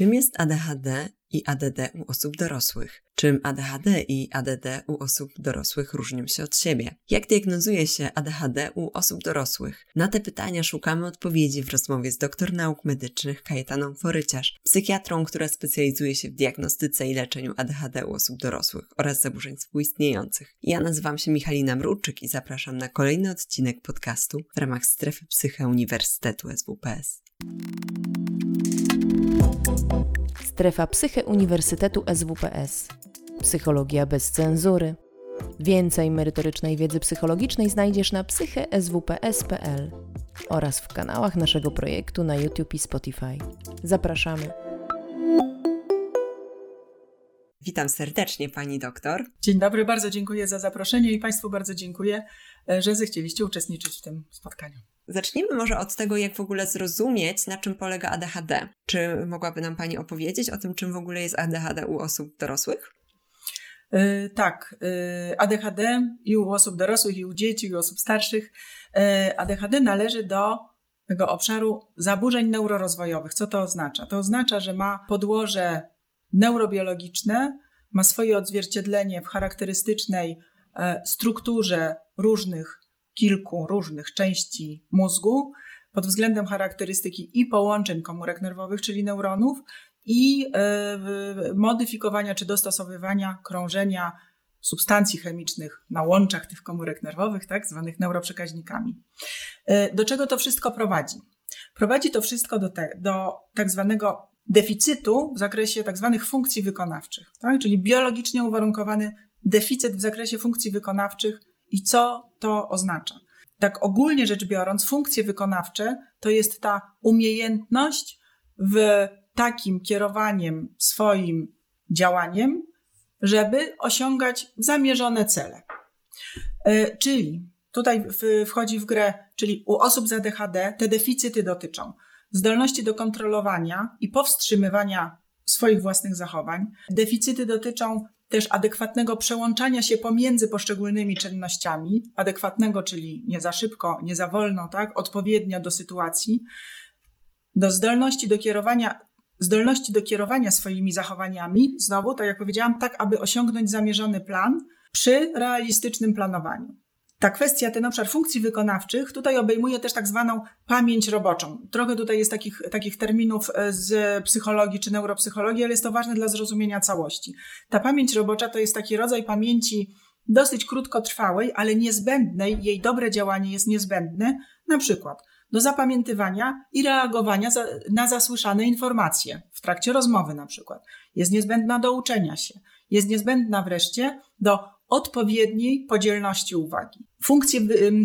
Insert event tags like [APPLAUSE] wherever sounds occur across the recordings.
Czym jest ADHD i ADD u osób dorosłych? Czym ADHD i ADD u osób dorosłych różnią się od siebie? Jak diagnozuje się ADHD u osób dorosłych? Na te pytania szukamy odpowiedzi w rozmowie z doktor nauk medycznych Kajetaną Foryciarz, psychiatrą, która specjalizuje się w diagnostyce i leczeniu ADHD u osób dorosłych oraz zaburzeń współistniejących. Ja nazywam się Michalina Mruczyk i zapraszam na kolejny odcinek podcastu w ramach strefy psyche Uniwersytetu SWPS. Strefa Psyche Uniwersytetu SWPS. Psychologia bez cenzury. Więcej merytorycznej wiedzy psychologicznej znajdziesz na psycheswps.pl oraz w kanałach naszego projektu na YouTube i Spotify. Zapraszamy. Witam serdecznie pani doktor. Dzień dobry, bardzo dziękuję za zaproszenie i Państwu bardzo dziękuję, e, że zechcieliście uczestniczyć w tym spotkaniu. Zacznijmy może od tego, jak w ogóle zrozumieć, na czym polega ADHD. Czy mogłaby nam Pani opowiedzieć o tym, czym w ogóle jest ADHD u osób dorosłych? Yy, tak, yy, ADHD i u osób dorosłych, i u dzieci, i u osób starszych. Yy, ADHD należy do tego obszaru zaburzeń neurorozwojowych. Co to oznacza? To oznacza, że ma podłoże neurobiologiczne, ma swoje odzwierciedlenie w charakterystycznej strukturze różnych kilku różnych części mózgu pod względem charakterystyki i połączeń komórek nerwowych, czyli neuronów, i e, modyfikowania czy dostosowywania krążenia substancji chemicznych na łączach tych komórek nerwowych, tak zwanych neuroprzekaźnikami. E, do czego to wszystko prowadzi? Prowadzi to wszystko do, te, do tak zwanego deficytu w zakresie tak zwanych funkcji wykonawczych, tak? czyli biologicznie uwarunkowany deficyt w zakresie funkcji wykonawczych i co to oznacza. Tak ogólnie rzecz biorąc, funkcje wykonawcze to jest ta umiejętność w takim kierowaniem swoim działaniem, żeby osiągać zamierzone cele. E, czyli tutaj wchodzi w grę, czyli u osób z ADHD te deficyty dotyczą zdolności do kontrolowania i powstrzymywania swoich własnych zachowań. Deficyty dotyczą też adekwatnego przełączania się pomiędzy poszczególnymi czynnościami, adekwatnego, czyli nie za szybko, nie za wolno, tak, odpowiednio do sytuacji, do zdolności do kierowania, zdolności do kierowania swoimi zachowaniami, znowu, tak jak powiedziałam, tak, aby osiągnąć zamierzony plan przy realistycznym planowaniu ta kwestia, ten obszar funkcji wykonawczych tutaj obejmuje też tak zwaną pamięć roboczą. Trochę tutaj jest takich, takich terminów e, z psychologii czy neuropsychologii, ale jest to ważne dla zrozumienia całości. Ta pamięć robocza to jest taki rodzaj pamięci dosyć krótkotrwałej, ale niezbędnej, jej dobre działanie jest niezbędne, na przykład do zapamiętywania i reagowania na zasłyszane informacje w trakcie rozmowy na przykład. Jest niezbędna do uczenia się. Jest niezbędna wreszcie do odpowiedniej podzielności uwagi. Funkcje,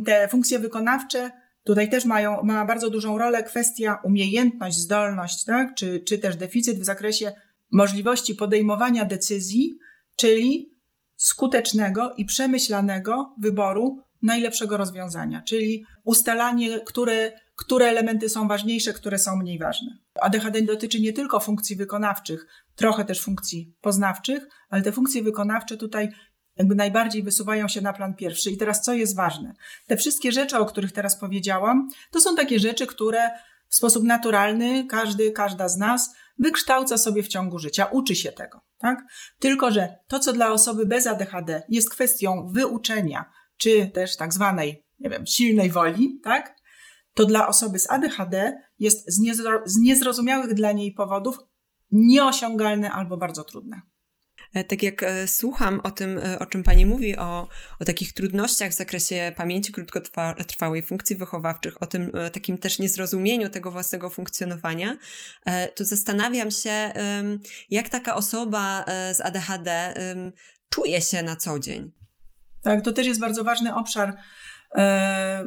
te funkcje wykonawcze tutaj też mają, ma bardzo dużą rolę kwestia umiejętność, zdolność, tak? czy, czy też deficyt w zakresie możliwości podejmowania decyzji, czyli skutecznego i przemyślanego wyboru najlepszego rozwiązania, czyli ustalanie, które, które elementy są ważniejsze, które są mniej ważne. ADHD dotyczy nie tylko funkcji wykonawczych, trochę też funkcji poznawczych, ale te funkcje wykonawcze tutaj jakby najbardziej wysuwają się na plan pierwszy. I teraz co jest ważne? Te wszystkie rzeczy, o których teraz powiedziałam, to są takie rzeczy, które w sposób naturalny każdy, każda z nas wykształca sobie w ciągu życia, uczy się tego, tak? Tylko, że to, co dla osoby bez ADHD jest kwestią wyuczenia, czy też tak zwanej, nie wiem, silnej woli, tak? To dla osoby z ADHD jest z, niezro, z niezrozumiałych dla niej powodów nieosiągalne albo bardzo trudne. E, tak jak e, słucham o tym, e, o czym Pani mówi, o, o takich trudnościach w zakresie pamięci krótkotrwałej, funkcji wychowawczych, o tym takim też niezrozumieniu tego własnego funkcjonowania, to zastanawiam się, jak taka osoba z ADHD czuje się na co dzień. Tak, to też jest bardzo ważny obszar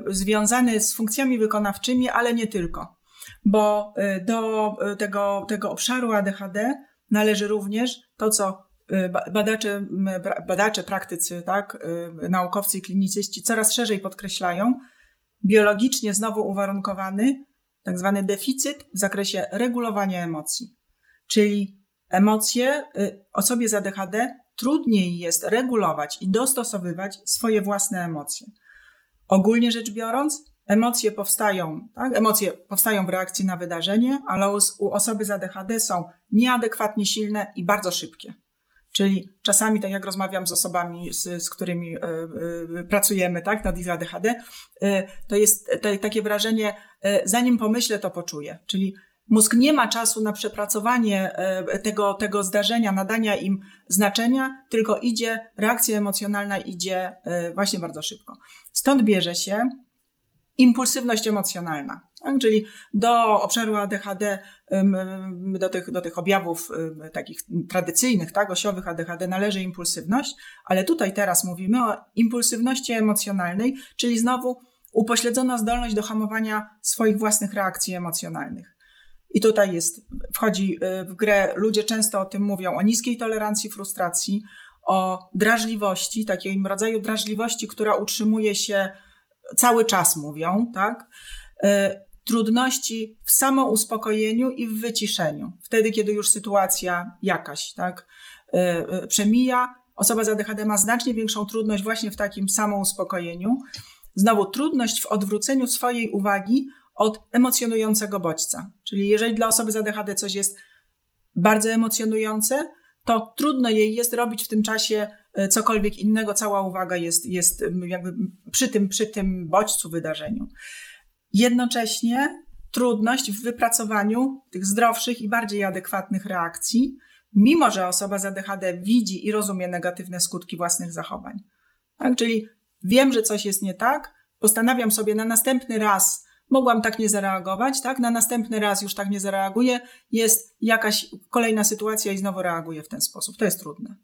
związany z funkcjami wykonawczymi, ale nie tylko. Bo do tego, tego obszaru ADHD należy również to, co badacze, badacze praktycy, tak, y, naukowcy i klinicyści coraz szerzej podkreślają, biologicznie znowu uwarunkowany tak zwany deficyt w zakresie regulowania emocji. Czyli emocje y, osobie z ADHD trudniej jest regulować i dostosowywać swoje własne emocje. Ogólnie rzecz biorąc, emocje powstają, tak? Emocje powstają w reakcji na wydarzenie, ale u, u osoby z ADHD są nieadekwatnie silne i bardzo szybkie. Czyli czasami, tak jak rozmawiam z osobami, z, z którymi y, y, pracujemy tak, nad ich ADHD, y, to jest to, takie wrażenie, zanim pomyślę, to poczuję. Czyli mózg nie ma czasu na przepracowanie tego, tego zdarzenia, nadania im znaczenia, tylko idzie, reakcja emocjonalna idzie właśnie bardzo szybko. Stąd bierze się impulsywność emocjonalna. Tak? Czyli do obszaru ADHD, do tych, do tych objawów takich tradycyjnych, tak, osiowych ADHD należy impulsywność, ale tutaj teraz mówimy o impulsywności emocjonalnej, czyli znowu upośledzona zdolność do hamowania swoich własnych reakcji emocjonalnych. I tutaj jest, wchodzi y, w grę, ludzie często o tym mówią, o niskiej tolerancji frustracji, o drażliwości, takim rodzaju drażliwości, która utrzymuje się cały czas mówią, tak? Trudności w samouspokojeniu i w wyciszeniu. Wtedy, kiedy już sytuacja jakaś, tak, e, e, przemija, osoba z ADHD ma znacznie większą trudność właśnie w takim samouspokojeniu. Znowu trudność w odwróceniu swojej uwagi od emocjonującego bodźca. Czyli jeżeli dla osoby z ADHD coś jest bardzo emocjonujące, to trudno jej jest robić w tym czasie e, cokolwiek innego, cała uwaga jest, jest jakby przy tym, przy tym bodźcu, wydarzeniu. Jednocześnie trudność w wypracowaniu tych zdrowszych i bardziej adekwatnych reakcji, mimo że osoba z ADHD widzi i rozumie negatywne skutki własnych zachowań. Tak? Czyli wiem, że coś jest nie tak, postanawiam sobie na następny raz mogłam tak nie zareagować, tak? Na następny raz już tak nie zareaguję, jest jakaś kolejna sytuacja i znowu reaguję w ten sposób. To jest trudne.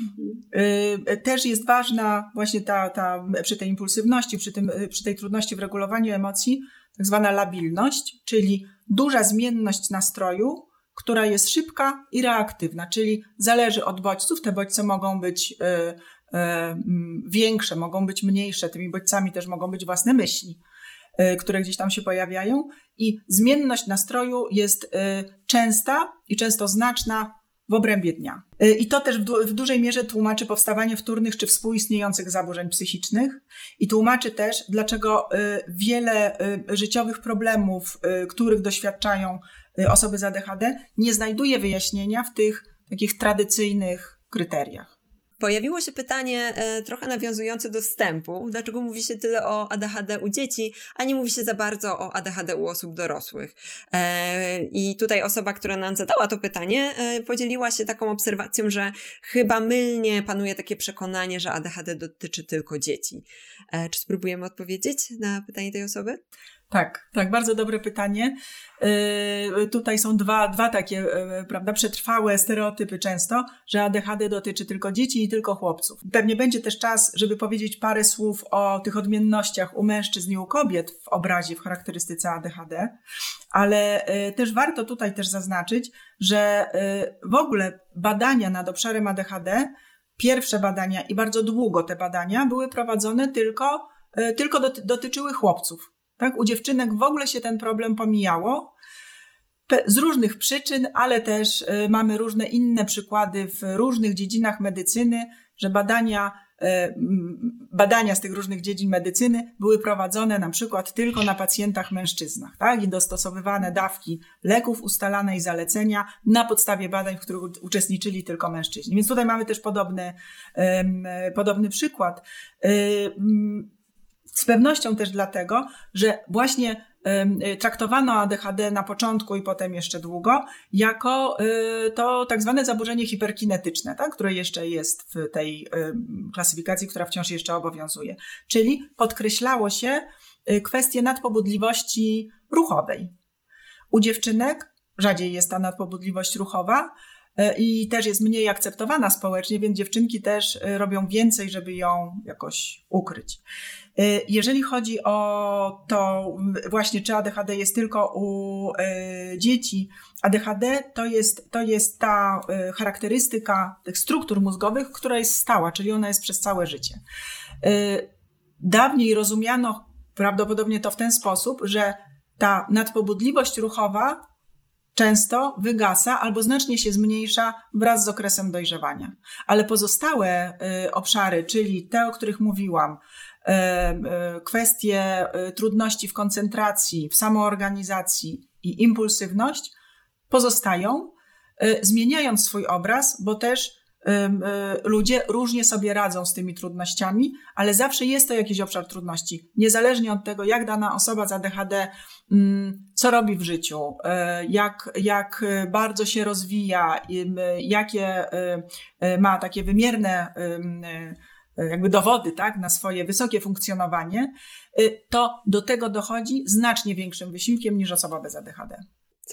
Mhm. Też jest ważna właśnie ta, ta przy tej impulsywności, przy, tym, przy tej trudności w regulowaniu emocji, tak zwana labilność, czyli duża zmienność nastroju, która jest szybka i reaktywna, czyli zależy od bodźców. Te bodźce mogą być y, y, większe, mogą być mniejsze. Tymi bodźcami też mogą być własne myśli. Y, które gdzieś tam się pojawiają i zmienność nastroju jest y, częsta i często znaczna w obrębie dnia. Y, I to też w, du w, dużej mierze tłumaczy powstawanie wtórnych czy współistniejących zaburzeń psychicznych i tłumaczy też, dlaczego wiele życiowych problemów, których doświadczają osoby z ADHD, nie znajduje wyjaśnienia w tych takich tradycyjnych kryteriach. Pojawiło się pytanie e, trochę nawiązujące do wstępu, dlaczego mówi się tyle o ADHD u dzieci, a nie mówi się za bardzo o ADHD u osób dorosłych. E, I tutaj osoba, która nam zadała to pytanie, e, podzieliła się taką obserwacją, że chyba mylnie panuje takie przekonanie, że ADHD dotyczy tylko dzieci. Czy spróbujemy odpowiedzieć na pytanie tej osoby? Tak, tak, bardzo dobre pytanie. Yy, tutaj są dwa, dwa takie, yy, prawda, przetrwałe stereotypy często, że ADHD dotyczy tylko dzieci i tylko chłopców. Pewnie będzie też czas, żeby powiedzieć parę słów o tych odmiennościach u mężczyzn i u kobiet w obrazie, w charakterystyce ADHD, ale yy, też warto tutaj też zaznaczyć, że w ogóle badania nad obszarem ADHD, pierwsze badania i bardzo długo te badania były prowadzone tylko, tylko doty dotyczyły chłopców tak? U dziewczynek w ogóle się ten problem pomijało z różnych przyczyn, ale też y, mamy różne inne przykłady w różnych dziedzinach medycyny, że badania, y, badania z tych różnych dziedzin medycyny były prowadzone na przykład tylko na pacjentach mężczyznach, tak? I dostosowywane dawki leków, ustalane i zalecenia na podstawie badań, w których uczestniczyli tylko mężczyźni. Więc tutaj mamy też podobny, podobny przykład. Z pewnością też dlatego, że właśnie traktowano ADHD na początku i potem jeszcze długo jako y, to tak zwane zaburzenie hiperkinetyczne, tak, które jeszcze jest w tej klasyfikacji, która wciąż jeszcze obowiązuje. Czyli podkreślało się y, kwestię nadpobudliwości ruchowej. U dziewczynek rzadziej jest ta nadpobudliwość ruchowa, i też jest mniej akceptowana społecznie, więc dziewczynki też robią więcej, żeby ją jakoś ukryć. Y, jeżeli chodzi o to właśnie, czy ADHD jest tylko u y, dzieci, ADHD to jest, to jest ta y, charakterystyka tych struktur mózgowych, która jest stała, czyli ona jest przez całe życie. Dawniej rozumiano prawdopodobnie to w ten sposób, że ta nadpobudliwość ruchowa często wygasa albo znacznie się zmniejsza wraz z okresem dojrzewania. Ale pozostałe obszary, czyli te, o których mówiłam, kwestie trudności w koncentracji, w samoorganizacji i impulsywność pozostają, zmieniając swój obraz, bo też ludzie różnie sobie radzą z tymi trudnościami, ale zawsze jest to jakiś obszar trudności. Niezależnie od tego, jak dana osoba z ADHD, mm, co robi w życiu, e, jak, jak bardzo się rozwija, jakie e, e, ma takie wymierne jakby dowody tak, na swoje wysokie funkcjonowanie, to do tego dochodzi znacznie większym wysiłkiem niż osoba bez ADHD.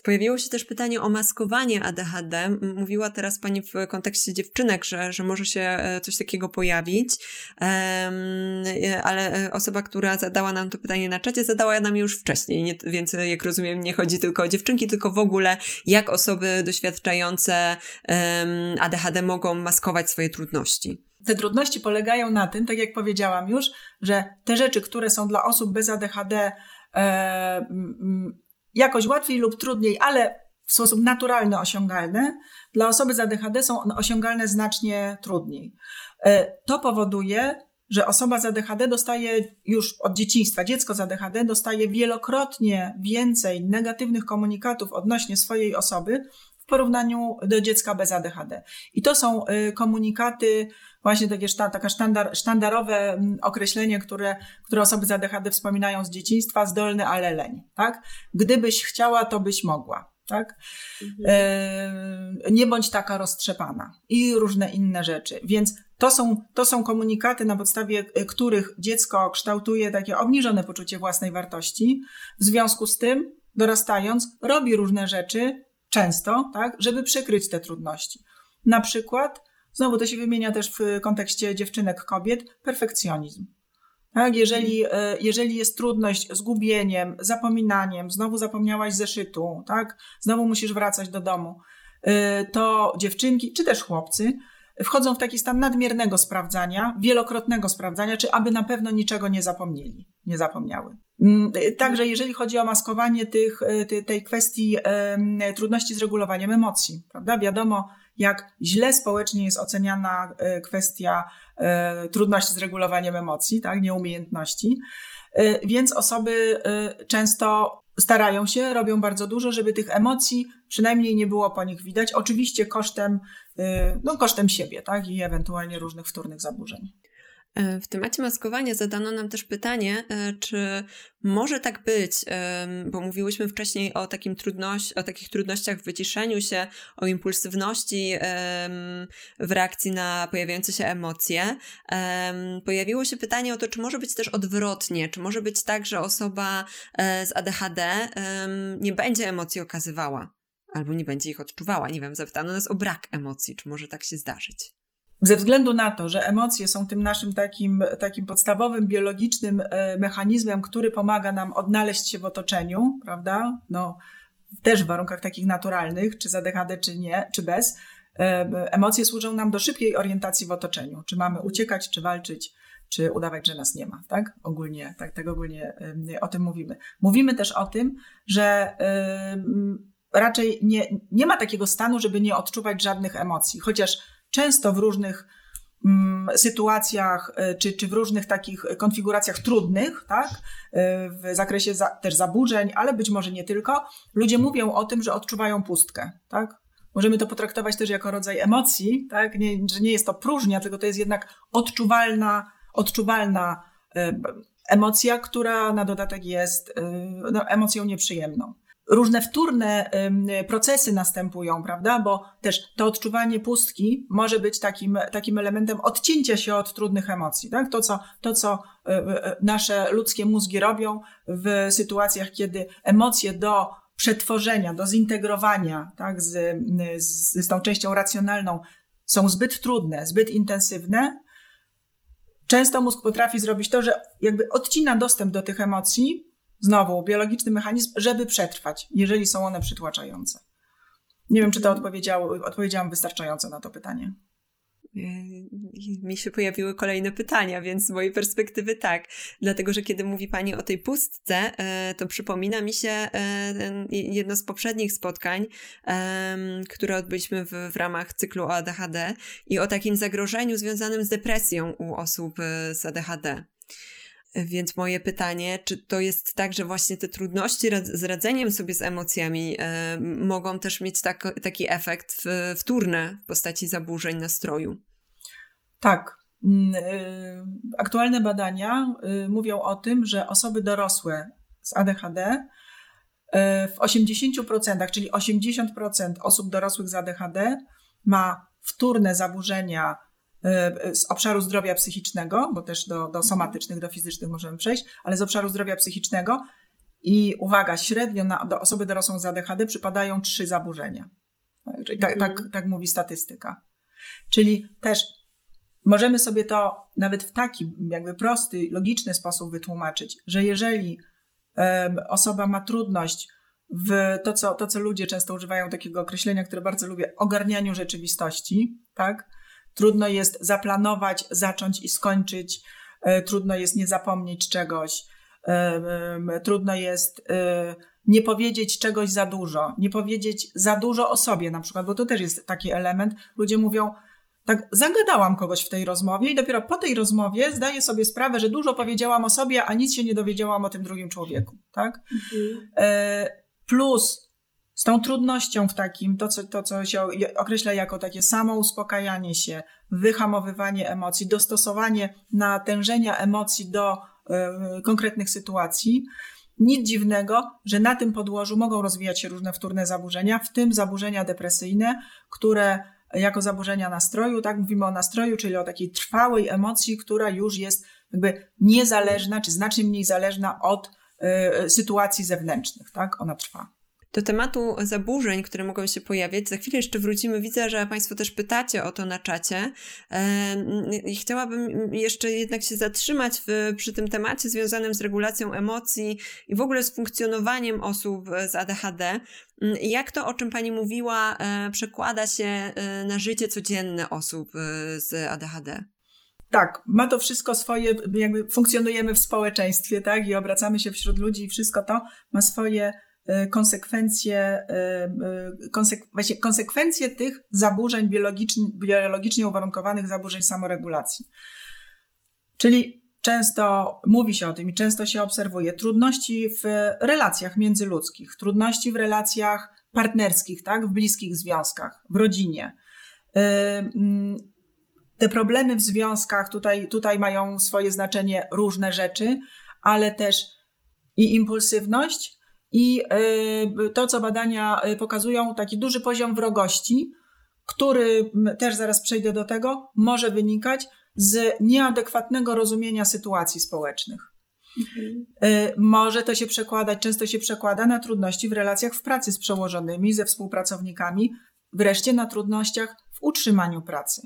Pojawiło się też pytanie o maskowanie ADHD. Mówiła teraz Pani w kontekście dziewczynek, że, że może się e, coś takiego pojawić, ale e, osoba, która zadała nam to pytanie na czacie, zadała nam już wcześniej, nie, więc jak rozumiem, nie chodzi tylko o dziewczynki, tylko w ogóle jak osoby doświadczające ADHD mogą maskować swoje trudności. Te trudności polegają na tym, tak jak powiedziałam już, że te rzeczy, które są dla osób bez ADHD e, jakoś łatwiej lub trudniej, ale w sposób naturalny osiągalne, dla osoby z ADHD są osiągalne znacznie trudniej. E, to powoduje, że osoba z ADHD dostaje już od dzieciństwa, dziecko z ADHD dostaje wielokrotnie więcej negatywnych komunikatów odnośnie swojej osoby w porównaniu do dziecka bez ADHD. I to są e, komunikaty właśnie takie taka sztandar, sztandarowe mm, określenie, które, które osoby z ADHD wspominają z dzieciństwa, zdolny, ale leń, tak? Gdybyś chciała, to byś mogła. Tak? Mhm. E, nie bądź taka roztrzepana i różne inne rzeczy. Więc to są, to są komunikaty, na podstawie e, których dziecko kształtuje takie obniżone poczucie własnej wartości. W związku z tym, dorastając, robi różne rzeczy, często, tak, żeby przykryć te trudności. Na przykład Znowu to się wymienia też w kontekście dziewczynek, kobiet, perfekcjonizm. Tak, jeżeli, e, jeżeli jest trudność z gubieniem, zapominaniem, znowu zapomniałaś zeszytu, tak, znowu musisz wracać do domu, e, to dziewczynki, czy też chłopcy, wchodzą w taki stan nadmiernego sprawdzania, wielokrotnego sprawdzania, czy aby na pewno niczego nie zapomnieli, nie zapomniały. Mm, także jeżeli chodzi o maskowanie tych, e, tej kwestii trudności z regulowaniem emocji, prawda? Wiadomo, jak źle społecznie jest oceniana e, kwestia e, trudności z regulowaniem emocji, tak, nieumiejętności. E, więc osoby często starają się, robią bardzo dużo, żeby tych emocji przynajmniej nie było po nich widać. Oczywiście kosztem, no, kosztem siebie, tak, i ewentualnie różnych wtórnych zaburzeń. E, w temacie maskowania zadano nam też pytanie, e, czy może tak być, bo mówiłyśmy wcześniej o, takim trudność, o takich trudnościach w wyciszeniu się, o impulsywności w reakcji na pojawiające się emocje. Pojawiło się pytanie o to, czy może być też odwrotnie, czy może być tak, że osoba e, z ADHD nie będzie emocji okazywała, albo nie będzie ich odczuwała. Nie wiem, zapytano nas o brak emocji, czy może tak się zdarzyć ze względu na to, że emocje są tym naszym takim, takim podstawowym biologicznym e, mechanizmem, który pomaga nam odnaleźć się w otoczeniu, prawda? No, też w warunkach takich naturalnych, czy z ADHD, czy nie, czy bez, e, emocje służą nam do szybkiej orientacji w otoczeniu. Czy mamy uciekać, czy walczyć, czy udawać, że nas nie ma, tak? Ogólnie, tak, tak ogólnie o tym mówimy. Mówimy też o tym, że raczej nie, nie ma takiego stanu, żeby nie odczuwać żadnych emocji, chociaż często w różnych mm, sytuacjach, e, czy, czy w różnych takich konfiguracjach trudnych, tak, e, w zakresie za, też zaburzeń, ale być może nie tylko, ludzie mówią o tym, że odczuwają pustkę, tak. Możemy to potraktować też jako rodzaj emocji, tak, nie, że nie jest to próżnia, tylko to jest jednak odczuwalna, odczuwalna e, emocja, która na dodatek jest no, emocją nieprzyjemną różne wtórne procesy następują, prawda? Bo też to odczuwanie pustki może być takim, takim elementem odcięcia się od trudnych emocji, tak? To, co, to, co e, e, nasze ludzkie mózgi robią w sytuacjach, kiedy emocje do przetworzenia, do zintegrowania, tak? Z, z, z tą częścią racjonalną są zbyt trudne, zbyt intensywne, często mózg potrafi zrobić to, że jakby odcina dostęp do tych emocji, Znowu, biologiczny mechanizm, żeby przetrwać, jeżeli są one przytłaczające. Nie wiem, czy to odpowiedziałam wystarczająco na to pytanie. Mi się pojawiły kolejne pytania, więc z mojej perspektywy tak. Dlatego, że kiedy mówi Pani o tej pustce, e, to przypomina mi się e, jedno z poprzednich spotkań, które odbyliśmy w, ramach cyklu ADHD i o takim zagrożeniu związanym z depresją u osób z ADHD. Więc moje pytanie, czy to jest tak, że właśnie te trudności z radzeniem sobie z emocjami e, mogą też mieć tak, taki efekt wtórny w postaci zaburzeń nastroju? Tak. Mm, y, aktualne badania y, mówią o tym, że osoby dorosłe z ADHD w 80%, czyli 80% osób dorosłych z ADHD ma wtórne zaburzenia z obszaru zdrowia psychicznego, bo też do, do somatycznych, do fizycznych możemy przejść, ale z obszaru zdrowia psychicznego. I uwaga, średnio na, do osoby dorosłą z ADHD przypadają trzy zaburzenia. Tak, tak, tak mówi statystyka. Czyli też możemy sobie to nawet w taki jakby prosty, logiczny sposób wytłumaczyć, że jeżeli osoba ma trudność w to co, to, co ludzie często używają takiego określenia, które bardzo lubię, ogarnianiu rzeczywistości, tak? Trudno jest zaplanować, zacząć i skończyć, e, trudno jest nie zapomnieć czegoś, e, trudno jest e, nie powiedzieć czegoś za dużo, nie powiedzieć za dużo o sobie na przykład, bo to też jest taki element. Ludzie mówią, tak zagadałam kogoś w tej rozmowie i dopiero po tej rozmowie zdaję sobie sprawę, że dużo powiedziałam o sobie, a nic się nie dowiedziałam o tym drugim człowieku, tak? Mhm. Plus z tą trudnością w takim, to co, to co się określa jako takie samo uspokajanie się, wyhamowywanie emocji, dostosowanie natężenia emocji do y, konkretnych sytuacji, nic dziwnego, że na tym podłożu mogą rozwijać się różne wtórne zaburzenia, w tym zaburzenia depresyjne, które jako zaburzenia nastroju, tak mówimy o nastroju, czyli o takiej trwałej emocji, która już jest jakby niezależna, czy znacznie mniej zależna od y, sytuacji zewnętrznych, tak? Ona trwa. Do tematu zaburzeń, które mogą się pojawiać, za chwilę jeszcze wrócimy. Widzę, że Państwo też pytacie o to na czacie. I chciałabym jeszcze jednak się zatrzymać w, przy tym temacie związanym z regulacją emocji i w ogóle z funkcjonowaniem osób z ADHD. Jak to, o czym Pani mówiła, e, przekłada się e, na życie codzienne osób e, z ADHD? Tak, ma to wszystko swoje, jakby funkcjonujemy w społeczeństwie, tak, i obracamy się wśród ludzi i wszystko to ma swoje konsekwencje, y, y, konsek konsekwencje tych zaburzeń biologicznie, biologicznie uwarunkowanych zaburzeń samoregulacji. Czyli często mówi się o tym i często się obserwuje trudności w relacjach międzyludzkich, trudności w relacjach partnerskich, tak, w bliskich związkach, w rodzinie. Mm, te problemy w związkach tutaj, tutaj mają swoje znaczenie różne rzeczy, ale też i impulsywność, i y, to, co badania y, pokazują, taki duży poziom wrogości, który też zaraz przejdę do tego, może wynikać z nieadekwatnego rozumienia sytuacji społecznych. Mhm. Y, może to się przekładać, często się przekłada na trudności w relacjach w pracy z przełożonymi, ze współpracownikami, wreszcie na trudnościach w utrzymaniu pracy.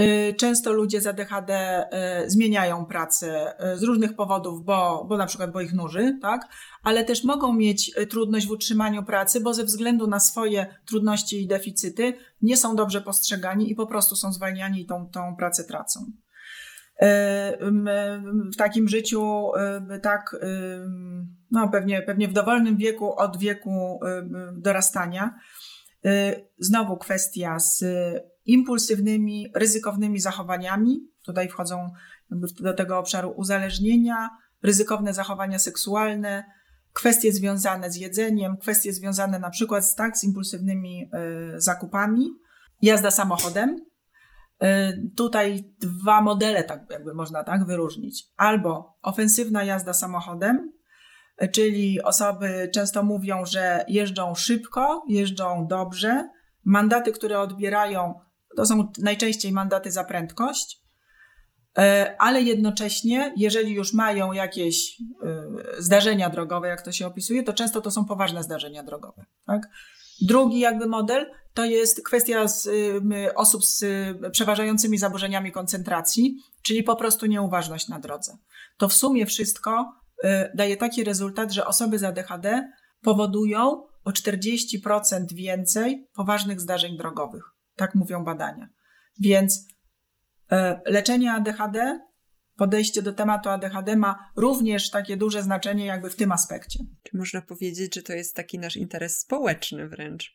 Y, często ludzie z ADHD y, zmieniają pracę y, z różnych powodów, bo, bo na przykład bo ich nuży, tak? ale też mogą mieć trudność w utrzymaniu pracy, bo ze względu na swoje trudności i deficyty nie są dobrze postrzegani i po prostu są zwalniani i tą, tą pracę tracą. W takim życiu, tak, no pewnie, pewnie w dowolnym wieku, od wieku dorastania, znowu kwestia z impulsywnymi, ryzykownymi zachowaniami. Tutaj wchodzą do tego obszaru uzależnienia, ryzykowne zachowania seksualne, kwestie związane z jedzeniem, kwestie związane na przykład z, tak, z impulsywnymi y, zakupami, jazda samochodem. Y, tutaj dwa modele, tak jakby można tak wyróżnić. Albo ofensywna jazda samochodem, czyli osoby często mówią, że jeżdżą szybko, jeżdżą dobrze. Mandaty, które odbierają, to są najczęściej mandaty za prędkość, e, ale jednocześnie, jeżeli już mają jakieś e, zdarzenia drogowe, jak to się opisuje, to często to są poważne zdarzenia drogowe. Tak? Drugi jakby model to jest kwestia z, osób z przeważającymi zaburzeniami koncentracji, czyli po prostu nieuważność na drodze. To w sumie wszystko e, daje taki rezultat, że osoby z ADHD powodują o 40% więcej poważnych zdarzeń drogowych. Tak mówią badania. Więc e, leczenie ADHD, podejście do tematu ADHD ma również takie duże znaczenie jakby w tym aspekcie. Czy można powiedzieć, że to jest taki nasz interes społeczny wręcz?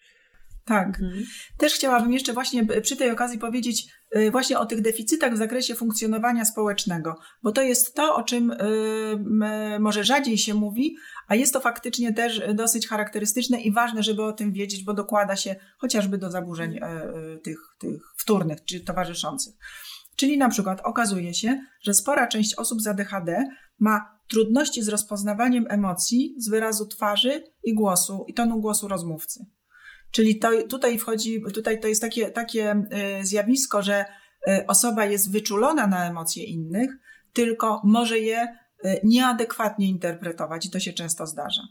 Tak. Mhm. Też chciałabym jeszcze właśnie przy tej okazji powiedzieć y, właśnie o tych deficytach w zakresie funkcjonowania społecznego, bo to jest to, o czym y, może rzadziej się mówi, a jest to faktycznie też dosyć charakterystyczne i ważne, żeby o tym wiedzieć, bo dokłada się chociażby do zaburzeń tych, tych wtórnych czy towarzyszących. Czyli na przykład okazuje się, że spora część osób z ADHD ma trudności z rozpoznawaniem emocji z wyrazu twarzy i głosu i tonu głosu rozmówcy. Czyli to, tutaj wchodzi, tutaj to jest takie, takie e, zjawisko, że e, osoba jest wyczulona na emocje innych, tylko może je e, nieadekwatnie interpretować i to się często zdarza.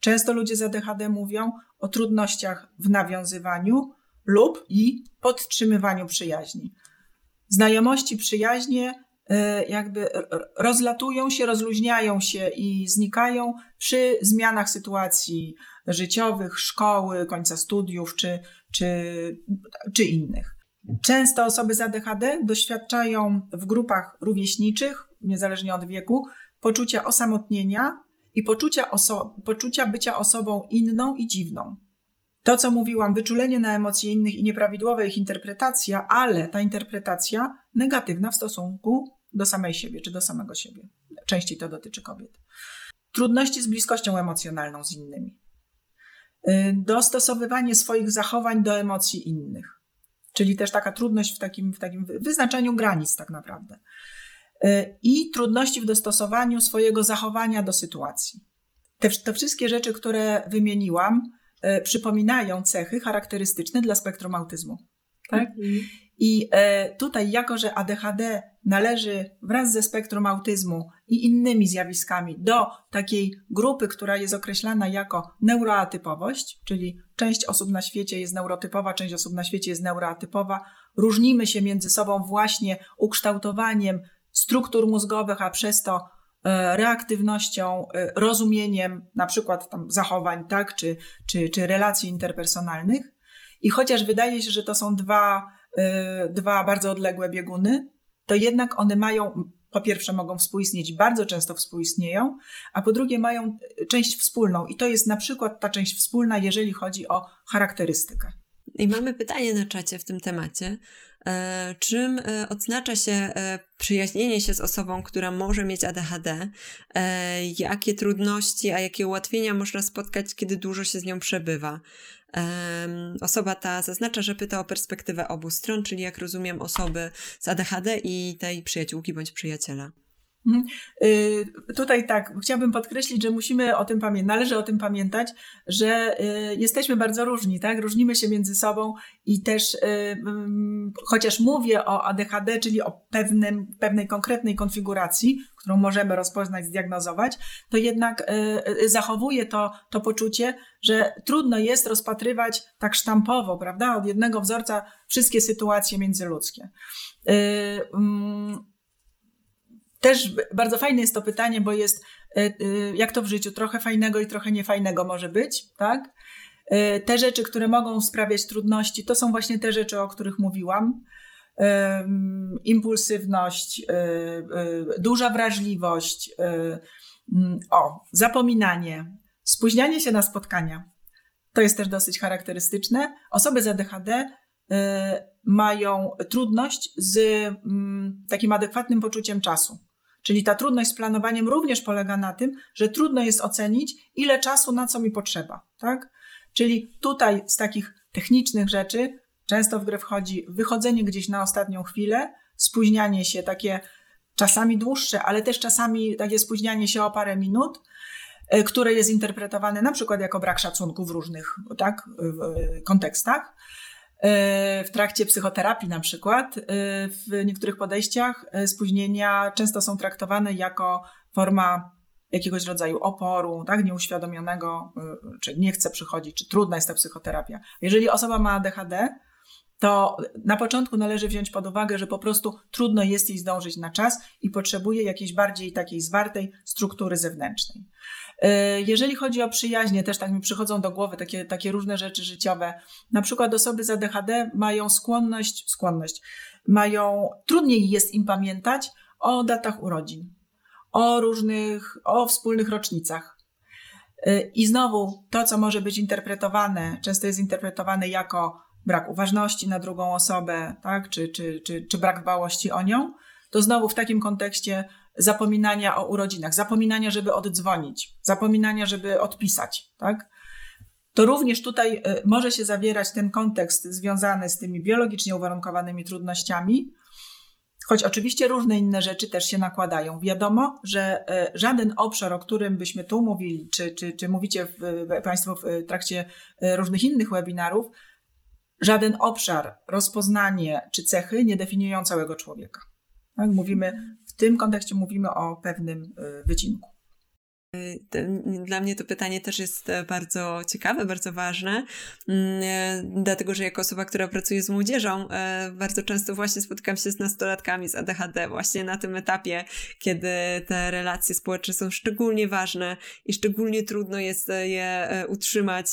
Często ludzie z ADHD mówią o trudnościach w nawiązywaniu lub i podtrzymywaniu przyjaźni. Znajomości, przyjaźnie jakby rozlatują się, rozluźniają się i znikają przy zmianach sytuacji życiowych, szkoły, końca studiów czy, czy, czy innych. Często osoby z ADHD doświadczają w grupach rówieśniczych, niezależnie od wieku, poczucia osamotnienia i poczucia, oso- poczucia bycia osobą inną i dziwną. To, co mówiłam, wyczulenie na emocje innych i nieprawidłowa ich interpretacja, ale ta interpretacja negatywna w stosunku do samej siebie czy do samego siebie. Częściej to dotyczy kobiet. Trudności z bliskością emocjonalną z innymi. Y, dostosowywanie swoich zachowań do emocji innych. Czyli też taka trudność w takim, w takim wyznaczeniu granic, tak naprawdę. Y, I trudności w dostosowaniu swojego zachowania do sytuacji. Te, te wszystkie rzeczy, które wymieniłam, y, przypominają cechy charakterystyczne dla spektrum autyzmu. Tak? Mhm. I tutaj, jako że ADHD należy wraz ze spektrum autyzmu i innymi zjawiskami do takiej grupy, która jest określana jako neuroatypowość, czyli część osób na świecie jest neurotypowa, część osób na świecie jest neuroatypowa, różnimy się między sobą właśnie ukształtowaniem struktur mózgowych, a przez to e, reaktywnością, e, rozumieniem na przykład tam zachowań, tak, czy, czy, czy relacji interpersonalnych. I chociaż wydaje się, że to są dwa Y, dwa bardzo odległe bieguny, to jednak one mają, po pierwsze mogą współistnieć, bardzo często współistnieją, a po drugie mają część wspólną i to jest na przykład ta część wspólna, jeżeli chodzi o charakterystykę. I mamy pytanie na czacie w tym temacie. E, czym e, odznacza się e, przyjaźnienie się z osobą, która może mieć ADHD? Jakie trudności, a jakie ułatwienia można spotkać, kiedy dużo się z nią przebywa? Osoba ta zaznacza, że pyta o perspektywę obu stron, czyli jak rozumiem osoby z ADHD i tej przyjaciółki bądź przyjaciela. Mhm. Y, tutaj tak, chciałabym podkreślić, że musimy o tym pamiętać, należy o tym pamiętać, że y, jesteśmy bardzo różni, tak? Różnimy się między sobą i też, y, mm, chociaż mówię o ADHD, czyli o pewnym, pewnej konkretnej konfiguracji, którą możemy rozpoznać, zdiagnozować, to jednak zachowuje to, to poczucie, że trudno jest rozpatrywać tak sztampowo, prawda, od jednego wzorca wszystkie sytuacje międzyludzkie. Też bardzo fajne jest to pytanie, bo jest e, e, jak to w życiu, trochę fajnego i trochę niefajnego może być, tak? E, te rzeczy, które mogą sprawiać trudności, to są właśnie te rzeczy, o których mówiłam. Impulsywność, duża wrażliwość, o, zapominanie, spóźnianie się na spotkania. To jest też dosyć charakterystyczne. Osoby z ADHD mają trudność z takim adekwatnym poczuciem czasu. Czyli ta trudność z planowaniem również polega na tym, że trudno jest ocenić, ile czasu na co mi potrzeba. Tak? Czyli tutaj z takich technicznych rzeczy często w grę wchodzi wychodzenie gdzieś na ostatnią chwilę, spóźnianie się takie czasami dłuższe, ale też czasami takie spóźnianie się o parę minut, e, które jest interpretowane na przykład jako brak szacunku w różnych tak, kontekstach. E, w trakcie psychoterapii na przykład, e, w niektórych podejściach e, spóźnienia często są traktowane jako forma jakiegoś rodzaju oporu, tak, nieuświadomionego, czy nie chce przychodzić, czy trudna jest ta psychoterapia. Jeżeli osoba ma ADHD, to na początku należy wziąć pod uwagę, że po prostu trudno jest jej zdążyć na czas i potrzebuje jakiejś bardziej takiej zwartej struktury zewnętrznej. E, jeżeli chodzi o przyjaźnie, też tak mi przychodzą do głowy takie, takie różne rzeczy życiowe. Na przykład osoby z ADHD mają skłonność, skłonność, mają, trudniej jest im pamiętać o datach urodzin, o różnych, o wspólnych rocznicach. I znowu to, co może być interpretowane, często jest interpretowane jako brak uważności na drugą osobę, tak? czy, czy, czy, czy brak dbałości o nią, to znowu w takim kontekście zapominania o urodzinach, zapominania, żeby oddzwonić, zapominania, żeby odpisać, tak? To również tutaj y, może się zawierać ten kontekst związany z tymi biologicznie uwarunkowanymi trudnościami, choć oczywiście różne inne rzeczy też się nakładają. Wiadomo, że y, żaden obszar, o którym byśmy tu mówili, czy, czy, czy mówicie w, Państwo w trakcie y, różnych innych webinarów, żaden obszar, rozpoznanie czy cechy nie definiują całego człowieka. Tak? Mówimy, w tym kontekście mówimy o pewnym y, wycinku. Dla mnie to pytanie też jest e, bardzo ciekawe, bardzo ważne, mm, e, dlatego że jako osoba, która pracuje z młodzieżą, e, bardzo często właśnie spotykam się z nastolatkami z ADHD, właśnie na tym etapie, kiedy te relacje społeczne są szczególnie ważne i szczególnie trudno jest je utrzymać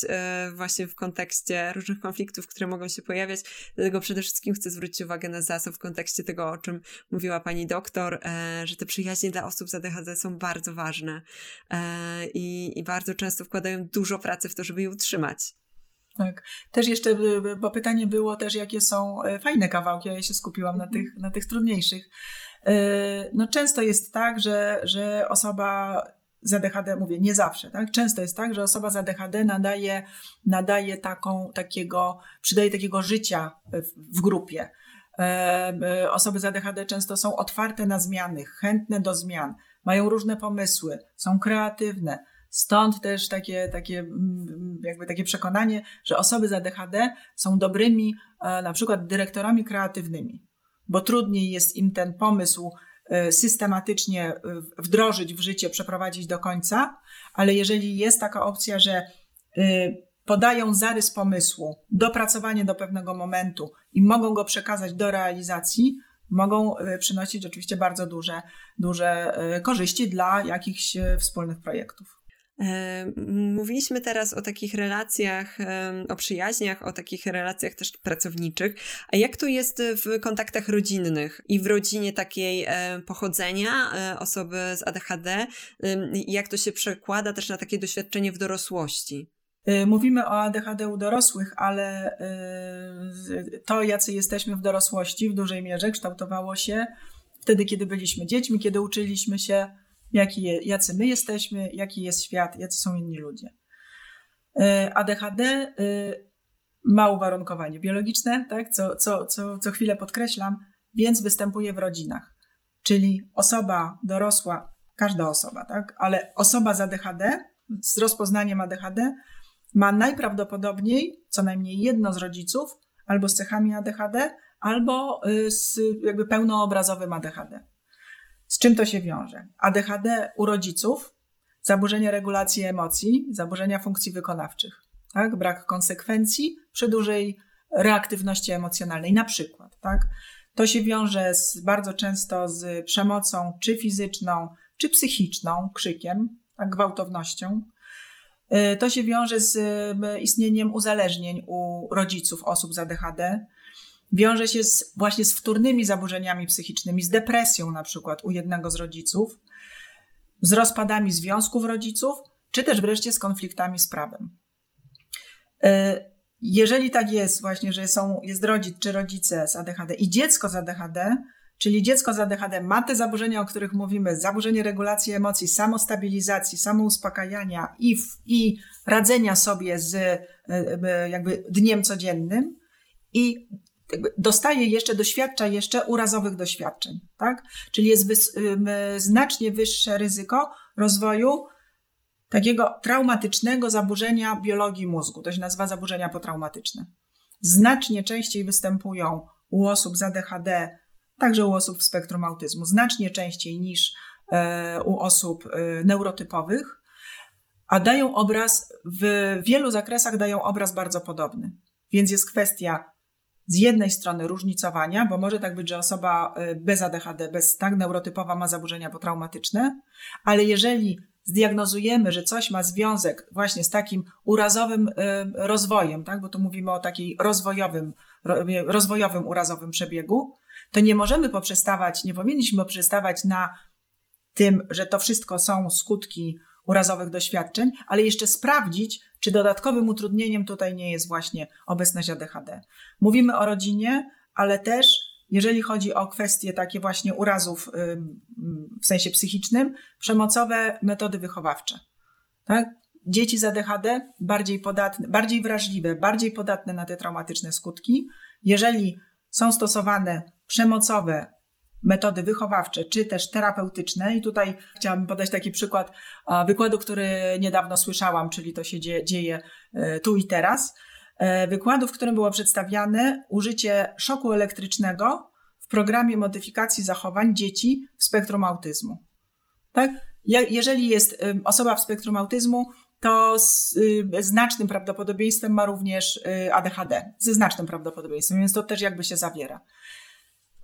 właśnie w kontekście różnych konfliktów, które mogą się pojawiać. Dlatego przede wszystkim chcę zwrócić uwagę na zasób w kontekście tego, o czym mówiła pani doktor, że te przyjaźnie dla osób z ADHD są bardzo ważne i, i bardzo często wkładają dużo pracy w to, żeby je utrzymać. Tak. Też jeszcze, bo pytanie było też, jakie są e, fajne kawałki, a ja się skupiłam na tych, na tych trudniejszych. E, no często jest tak, że, że osoba z ADHD, mówię nie zawsze, tak? Często jest tak, że osoba z ADHD nadaje, nadaje taką, takiego, przydaje takiego życia w, w grupie. Osoby z ADHD często są otwarte na zmiany, chętne do zmian mają różne pomysły, są kreatywne. Stąd też takie, takie, mm, jakby takie przekonanie, że osoby z ADHD są dobrymi e, na przykład dyrektorami kreatywnymi, bo trudniej jest im ten pomysł e, systematycznie e, wdrożyć w życie, przeprowadzić do końca, ale jeżeli jest taka opcja, że podają zarys pomysłu, dopracowanie do pewnego momentu i mogą go przekazać do realizacji, mogą e, przynosić oczywiście bardzo duże, duże e, korzyści dla jakichś e, wspólnych projektów. Mówiliśmy teraz o takich relacjach, o przyjaźniach, o takich relacjach też pracowniczych. A jak to jest w kontaktach rodzinnych i w rodzinie takiej pochodzenia osoby z ADHD? Jak to się przekłada też na takie doświadczenie w dorosłości? Y, mówimy o ADHD u dorosłych, ale y, to, jacy jesteśmy w dorosłości, w dużej mierze kształtowało się wtedy, kiedy byliśmy dziećmi, kiedy uczyliśmy się, jaki jacy my jesteśmy, jaki jest świat, jacy są inni ludzie. Y, ADHD ma uwarunkowanie biologiczne, tak? co, co, co, co chwilę podkreślam, więc występuje w rodzinach. Czyli osoba dorosła, każda osoba, tak? ale osoba z ADHD, z rozpoznaniem ADHD, ma najprawdopodobniej co najmniej jedno z rodziców albo z cechami ADHD, albo y, z jakby pełnoobrazowym ADHD. Z czym to się wiąże? ADHD u rodziców, zaburzenia regulacji emocji, zaburzenia funkcji wykonawczych, tak? brak konsekwencji przy dużej reaktywności emocjonalnej, na przykład. Tak? To się wiąże z, bardzo często z przemocą, czy fizyczną, czy psychiczną, krzykiem, tak? gwałtownością. E, to się wiąże z istnieniem uzależnień u rodziców osób z ADHD. Wiąże się z, właśnie z wtórnymi zaburzeniami psychicznymi, z depresją na przykład u jednego z rodziców, z rozpadami związków rodziców, czy też wreszcie z konfliktami z prawem. E, jeżeli tak jest właśnie, że są, jest rodzic czy rodzice z ADHD i dziecko z ADHD, Czyli dziecko z ADHD ma te zaburzenia, o których mówimy, zaburzenie regulacji emocji, samostabilizacji, samouspokajania i, i radzenia sobie z e, e, jakby dniem codziennym i dostaje jeszcze, doświadcza jeszcze urazowych doświadczeń, tak? Czyli jest wys, znacznie wyższe ryzyko rozwoju takiego traumatycznego zaburzenia biologii mózgu. To się nazywa zaburzenia potraumatyczne. Znacznie częściej występują u osób z ADHD także u osób w spektrum autyzmu, znacznie częściej niż e, u osób e, neurotypowych, a dają obraz, w wielu zakresach dają obraz bardzo podobny. Więc jest kwestia z jednej strony różnicowania, bo może tak być, że osoba e, bez ADHD, bez tak neurotypowa ma zaburzenia potraumatyczne, ale jeżeli zdiagnozujemy, że coś ma związek właśnie z takim urazowym rozwojem, tak, bo tu mówimy o takiej rozwojowym, rozwojowym urazowym przebiegu, to nie możemy poprzestawać, nie powinniśmy poprzestawać na tym, że to wszystko są skutki urazowych doświadczeń, ale jeszcze sprawdzić, czy dodatkowym utrudnieniem tutaj nie jest właśnie obecność ADHD. Mówimy o rodzinie, ale też jeżeli chodzi o kwestie takie właśnie urazów w sensie psychicznym, przemocowe metody wychowawcze. Tak? Dzieci z ADHD bardziej podatne, bardziej wrażliwe, bardziej podatne na te traumatyczne skutki. Jeżeli są stosowane przemocowe metody wychowawcze, czy też terapeutyczne. I tutaj chciałabym podać taki przykład wykładu, który niedawno słyszałam, czyli to się dzieje, dzieje tu i teraz. E, wykładu, w którym było przedstawiane użycie szoku elektrycznego w programie modyfikacji zachowań dzieci w spektrum autyzmu. Tak? Jeżeli jest osoba w spektrum autyzmu, to z y, znacznym prawdopodobieństwem ma również y, ADHD, ze znacznym prawdopodobieństwem, więc to też jakby się zawiera.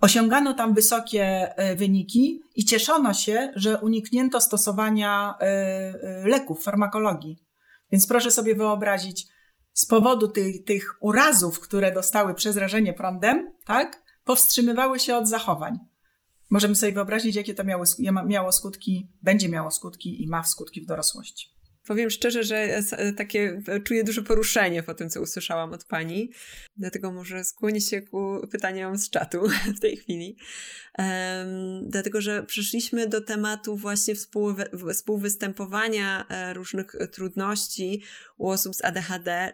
Osiągano tam wysokie e, wyniki i cieszono się, że uniknięto stosowania e, e, leków, farmakologii. Więc proszę sobie wyobrazić, z powodu tych, tych urazów, które dostały przez rażenie prądem, tak, powstrzymywały się od zachowań. Możemy sobie wyobrazić, jakie to miało, miało skutki, będzie miało skutki i ma skutki w dorosłości. Powiem szczerze, że e, takie e, czuję duże poruszenie po tym, co usłyszałam od pani. Dlatego może skłonię się ku pytaniom z czatu [LAUGHS] w tej chwili. Um, dlatego, że przeszliśmy do tematu właśnie współwy współwystępowania e, różnych trudności u osób z ADHD,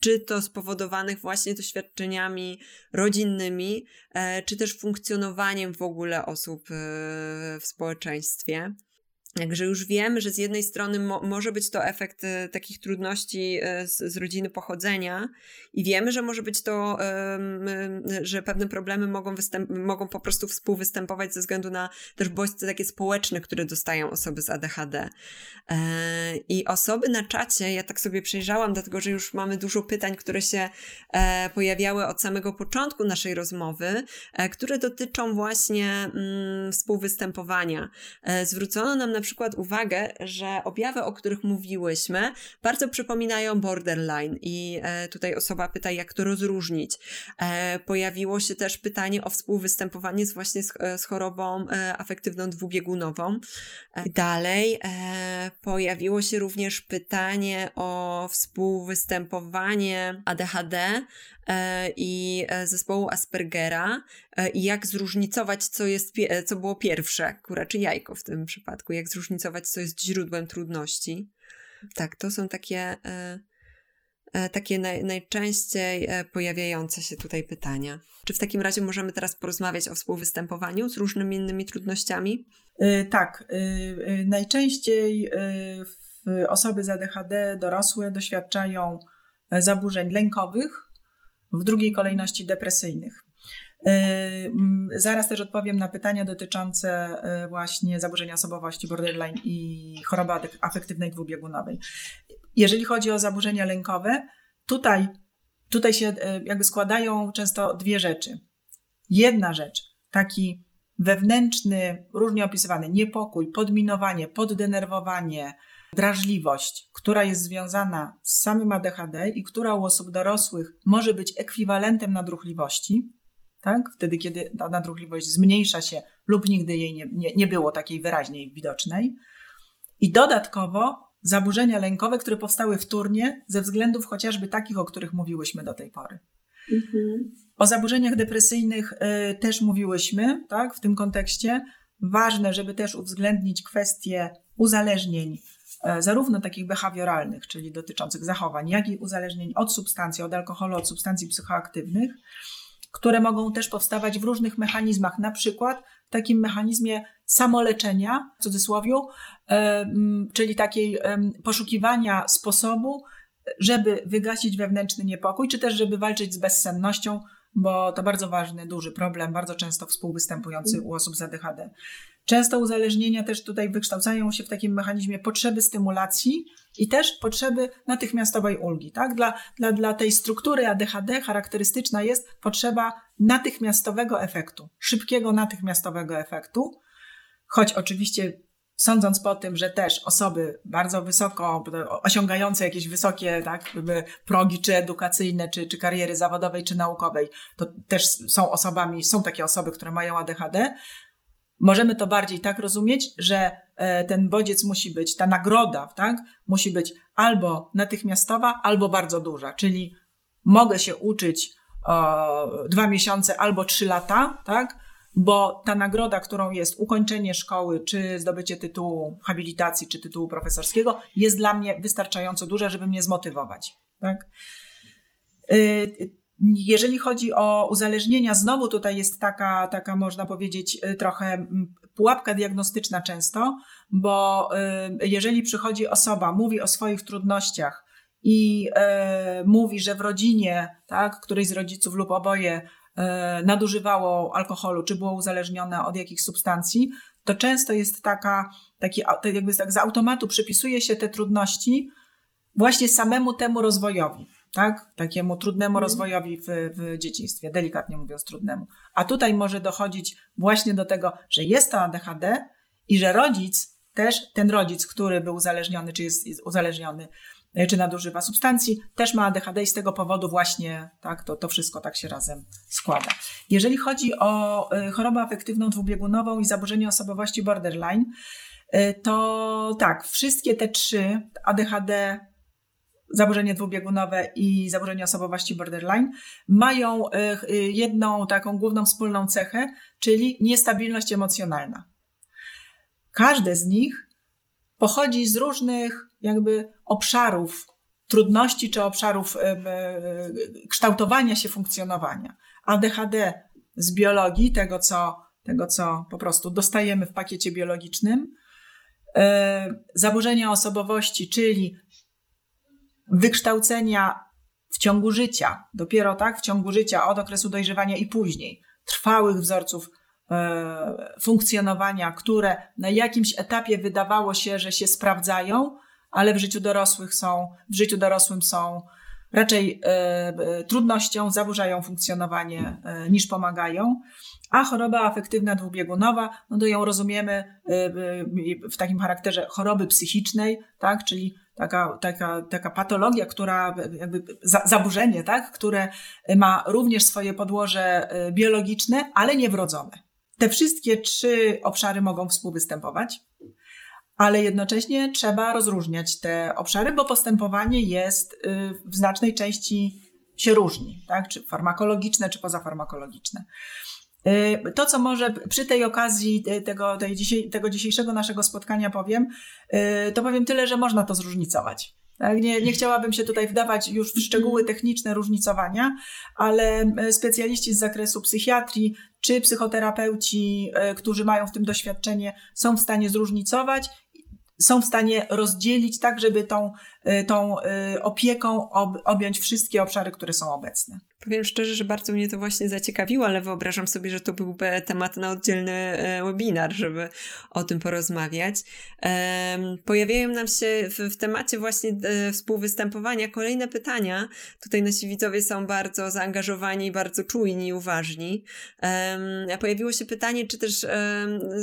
czy to spowodowanych właśnie doświadczeniami rodzinnymi, czy też funkcjonowaniem w ogóle osób w społeczeństwie. Także już wiemy, że z jednej strony mo może być to efekt e, takich trudności e, z, z, rodziny pochodzenia i wiemy, że może być to, że pewne problemy mogą, mogą po prostu współwystępować ze względu na też bodźce takie społeczne, które dostają osoby z ADHD. E, I osoby na czacie, ja tak sobie przejrzałam, dlatego że już mamy dużo pytań, które się pojawiały od samego początku naszej rozmowy, które dotyczą właśnie mm, współwystępowania. Zwrócono nam na na przykład uwagę, że objawy, o których mówiłyśmy, bardzo przypominają borderline i e, tutaj osoba pyta, jak to rozróżnić. E, pojawiło się też pytanie o współwystępowanie z właśnie z, e, chorobą afektywną dwubiegunową. Dalej pojawiło się również pytanie o współwystępowanie ADHD i zespołu Aspergera i jak zróżnicować, co, jest, co było pierwsze, kura czy jajko w tym przypadku, jak zróżnicować, co jest źródłem trudności. Tak, to są takie, takie naj, najczęściej pojawiające się tutaj pytania. Czy w takim razie możemy teraz porozmawiać o współwystępowaniu z różnymi innymi trudnościami? Tak. Najczęściej osoby z ADHD dorosłe doświadczają zaburzeń lękowych, w drugiej kolejności depresyjnych. E, zaraz też odpowiem na pytania dotyczące e, właśnie zaburzenia osobowości borderline i choroby afektywnej dwubiegunowej. Jeżeli chodzi o zaburzenia lękowe, tutaj, tutaj się e, jakby składają często dwie rzeczy. Jedna rzecz, taki wewnętrzny, różnie opisywany niepokój, podminowanie, poddenerwowanie, drażliwość, która jest związana z samym ADHD i która u osób dorosłych może być ekwiwalentem nadruchliwości, tak? wtedy kiedy ta nadruchliwość zmniejsza się lub nigdy jej nie, nie, nie było takiej wyraźniej widocznej. I dodatkowo zaburzenia lękowe, które powstały wtórnie ze względów chociażby takich, o których mówiłyśmy do tej pory. Mhm. O zaburzeniach depresyjnych y, też mówiłyśmy tak, w tym kontekście. Ważne, żeby też uwzględnić kwestie uzależnień E, zarówno takich behawioralnych, czyli dotyczących zachowań, jak i uzależnień od substancji, od alkoholu, od substancji psychoaktywnych, które mogą też powstawać w różnych mechanizmach, na przykład w takim mechanizmie samoleczenia, w cudzysłowie, czyli takiej poszukiwania sposobu, żeby wygasić wewnętrzny niepokój, czy też żeby walczyć z bezsennością, bo to bardzo ważny, duży problem, bardzo często współwystępujący u osób z ADHD. Często uzależnienia też tutaj wykształcają się w takim mechanizmie potrzeby stymulacji i też potrzeby natychmiastowej ulgi. Tak? Dla, dla, dla tej struktury ADHD charakterystyczna jest potrzeba natychmiastowego efektu, szybkiego natychmiastowego efektu, choć oczywiście sądząc po tym, że też osoby bardzo wysoko, osiągające jakieś wysokie tak, progi, czy edukacyjne, czy, czy kariery zawodowej, czy naukowej, to też są osobami, są takie osoby, które mają ADHD, Możemy to bardziej tak rozumieć, że e, ten bodziec musi być, ta nagroda, tak, musi być albo natychmiastowa, albo bardzo duża, czyli mogę się uczyć o, dwa miesiące albo trzy lata, tak, bo ta nagroda, którą jest ukończenie szkoły, czy zdobycie tytułu habilitacji, czy tytułu profesorskiego, jest dla mnie wystarczająco duża, żeby mnie zmotywować. Tak? Y, jeżeli chodzi o uzależnienia, znowu tutaj jest taka, taka można powiedzieć, y, trochę mm, pułapka diagnostyczna często, bo y, jeżeli przychodzi osoba, mówi o swoich trudnościach i mówi, że w rodzinie, tak, któryś z rodziców lub oboje nadużywało alkoholu, czy było uzależnione od jakichś substancji, to często jest taka, taki, jakby tak z automatu przypisuje się te trudności właśnie samemu temu rozwojowi tak? Takiemu trudnemu mhm. rozwojowi w, w dzieciństwie, delikatnie mówiąc trudnemu. A tutaj może dochodzić właśnie do tego, że jest to ADHD i że rodzic, też ten rodzic, który był uzależniony, czy jest, uzależniony, e, czy nadużywa substancji, też ma ADHD i z tego powodu właśnie tak, to, to wszystko tak się razem składa. Jeżeli chodzi o e, chorobę afektywną dwubiegunową i zaburzenie osobowości borderline, e, to tak, wszystkie te trzy, ADHD, zaburzenie dwubiegunowe i zaburzenie osobowości borderline mają y, y, jedną taką główną wspólną cechę, czyli niestabilność emocjonalna. Każde z nich pochodzi z różnych jakby obszarów trudności czy obszarów y, kształtowania się funkcjonowania. ADHD z biologii, tego co, tego co po prostu dostajemy w pakiecie biologicznym, zaburzenia osobowości, czyli wykształcenia w ciągu życia, dopiero tak, w ciągu życia, od okresu dojrzewania i później, trwałych wzorców e, funkcjonowania, które na jakimś etapie wydawało się, że się sprawdzają, ale w życiu dorosłych są, w życiu dorosłym są raczej e, trudnością, zaburzają funkcjonowanie e, niż pomagają. A choroba afektywna dwubiegunowa, no to ją rozumiemy w takim charakterze choroby psychicznej, tak, czyli taka, taka, taka patologia, która jakby za, zaburzenie, tak? które ma również swoje podłoże y, biologiczne, ale nie wrodzone. Te wszystkie trzy obszary mogą współwystępować, ale jednocześnie trzeba rozróżniać te obszary, bo postępowanie jest y, w znacznej części się różni, tak? czy farmakologiczne, czy pozafarmakologiczne. Y, to, co może przy tej okazji y, tego, tej dzisiaj, tego dzisiejszego naszego spotkania powiem, y, to powiem tyle, że można to zróżnicować. Tak? Nie, nie chciałabym się tutaj wdawać już w szczegóły techniczne różnicowania, ale specjaliści z zakresu psychiatrii czy psychoterapeuci, którzy mają w tym doświadczenie, są w stanie zróżnicować są w stanie rozdzielić tak, żeby tą, tą opieką objąć wszystkie obszary, które są obecne. Powiem szczerze, że bardzo mnie to właśnie zaciekawiło, ale wyobrażam sobie, że to byłby temat na oddzielny e, webinar, żeby o tym porozmawiać. Pojawiają nam się w, temacie właśnie e, współwystępowania kolejne pytania. Tutaj nasi widzowie są bardzo zaangażowani, bardzo czujni i uważni. Pojawiło się pytanie, czy też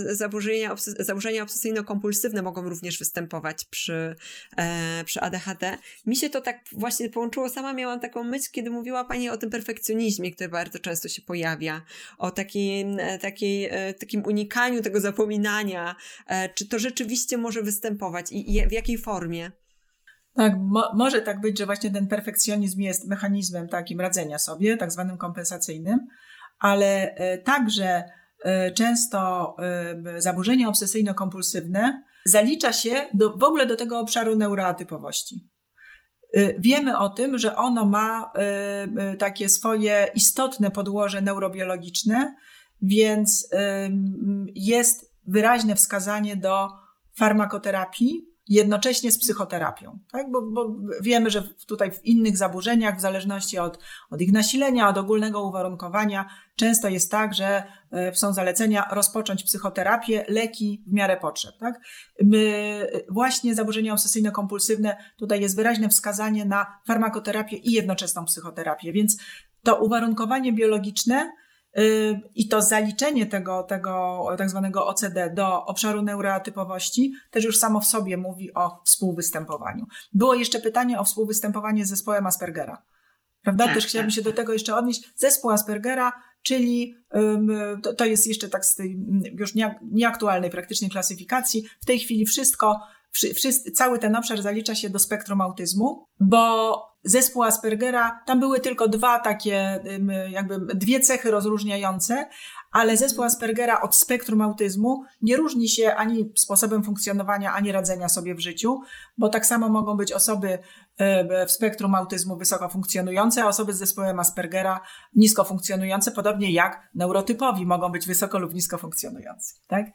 zaburzenia obsesyjno-kompulsywne mogą również występować przy, e, przy ADHD. Mi się to tak właśnie połączyło. Sama miałam taką myśl, kiedy mówiła Pani o tym, tym perfekcjonizmie, który bardzo często się pojawia, o takiej, e, takiej, e, takim unikaniu tego zapominania, e, czy to rzeczywiście może występować i, i w jakiej formie? Tak, mo może tak być, że właśnie ten perfekcjonizm jest mechanizmem takim radzenia sobie, tak zwanym kompensacyjnym, ale także często zaburzenia obsesyjno-kompulsywne zalicza się do, w ogóle do tego obszaru neuroatypowości. Y, wiemy o tym, że ono ma y, y, takie swoje istotne podłoże neurobiologiczne, więc jest wyraźne wskazanie do farmakoterapii, jednocześnie z psychoterapią. Tak? Bo, bo, wiemy, że tutaj w innych zaburzeniach, w zależności od, od ich nasilenia, od ogólnego uwarunkowania, często jest tak, że e, są zalecenia rozpocząć psychoterapię, leki w miarę potrzeb. Tak? My, właśnie zaburzenia obsesyjno-kompulsywne, tutaj jest wyraźne wskazanie na farmakoterapię i jednoczesną psychoterapię, więc to uwarunkowanie biologiczne i to zaliczenie tego, tego tak zwanego OCD do obszaru neuroatypowości też już samo w sobie mówi o współwystępowaniu. Było jeszcze pytanie o współwystępowanie z zespołem Aspergera. Prawda? Tak, Też tak, chciałabym się do tego jeszcze odnieść. Zespół Aspergera, czyli to, to jest jeszcze tak z tej już nieaktualnej praktycznie klasyfikacji. W tej chwili wszystko, wszyscy, cały ten obszar zalicza się do spektrum autyzmu, bo zespół Aspergera, tam były tylko dwa takie, jakby dwie cechy rozróżniające, ale zespół Aspergera od spektrum autyzmu nie różni się ani sposobem funkcjonowania, ani radzenia sobie w życiu, bo tak samo mogą być osoby e, w spektrum autyzmu wysoko funkcjonujące, a osoby z zespołem Aspergera nisko funkcjonujące, podobnie jak neurotypowi mogą być wysoko lub nisko funkcjonujące. Tak?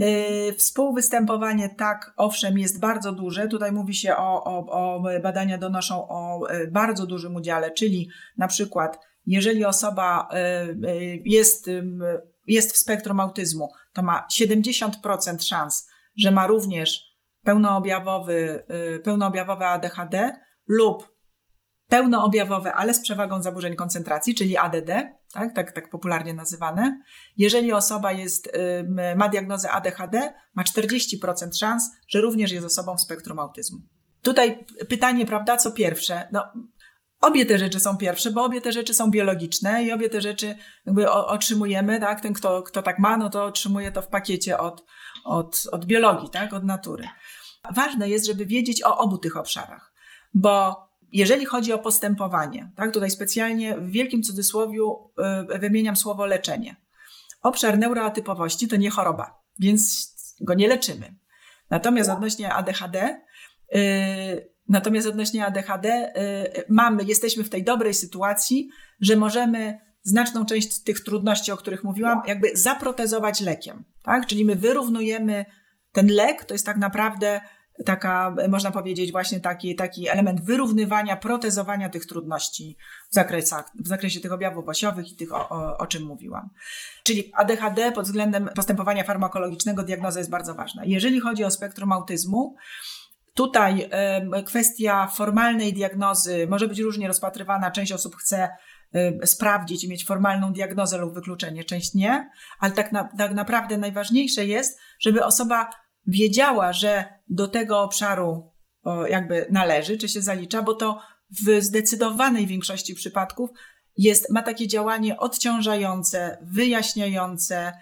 E, współwystępowanie tak, owszem, jest bardzo duże. Tutaj mówi się o, o, o badania donoszą o e, bardzo dużym udziale, czyli na przykład jeżeli osoba y, y, jest, y, jest w spektrum autyzmu, to ma 70% szans, że ma również pełnoobjawowy, pełnoobjawowe ADHD lub pełnoobjawowe, ale z przewagą zaburzeń koncentracji, czyli ADD, tak, tak, tak popularnie nazywane. Jeżeli osoba jest, ma diagnozę ADHD, ma 40% szans, że również jest osobą w spektrum autyzmu. Tutaj pytanie, prawda, co pierwsze? No, Obie te rzeczy są pierwsze, bo obie te rzeczy są biologiczne i obie te rzeczy jakby otrzymujemy, tak? Ten, kto, kto tak ma, no to otrzymuje to w pakiecie od, od, od biologii, tak? Od natury. Ważne jest, żeby wiedzieć o obu tych obszarach, bo jeżeli chodzi o postępowanie, tak? Tutaj specjalnie w wielkim cudzysłowiu yy, wymieniam słowo leczenie. Obszar neuroatypowości to nie choroba, więc go nie leczymy. Natomiast odnośnie ADHD, yy, Natomiast odnośnie ADHD y, mamy, jesteśmy w tej dobrej sytuacji, że możemy znaczną część tych trudności, o których mówiłam, jakby zaprotezować lekiem. Tak? Czyli my wyrównujemy ten lek, to jest tak naprawdę taka, można powiedzieć, właśnie taki, taki element wyrównywania, protezowania tych trudności w, zakresach, w zakresie tych objawów osiowych i tych, o, o, o czym mówiłam. Czyli ADHD pod względem postępowania farmakologicznego diagnoza jest bardzo ważna. Jeżeli chodzi o spektrum autyzmu, Tutaj kwestia formalnej diagnozy może być różnie rozpatrywana. Część osób chce sprawdzić i mieć formalną diagnozę lub wykluczenie, część nie, ale tak, na, tak naprawdę najważniejsze jest, żeby osoba wiedziała, że do tego obszaru jakby należy, czy się zalicza, bo to w zdecydowanej większości przypadków jest, ma takie działanie odciążające, wyjaśniające,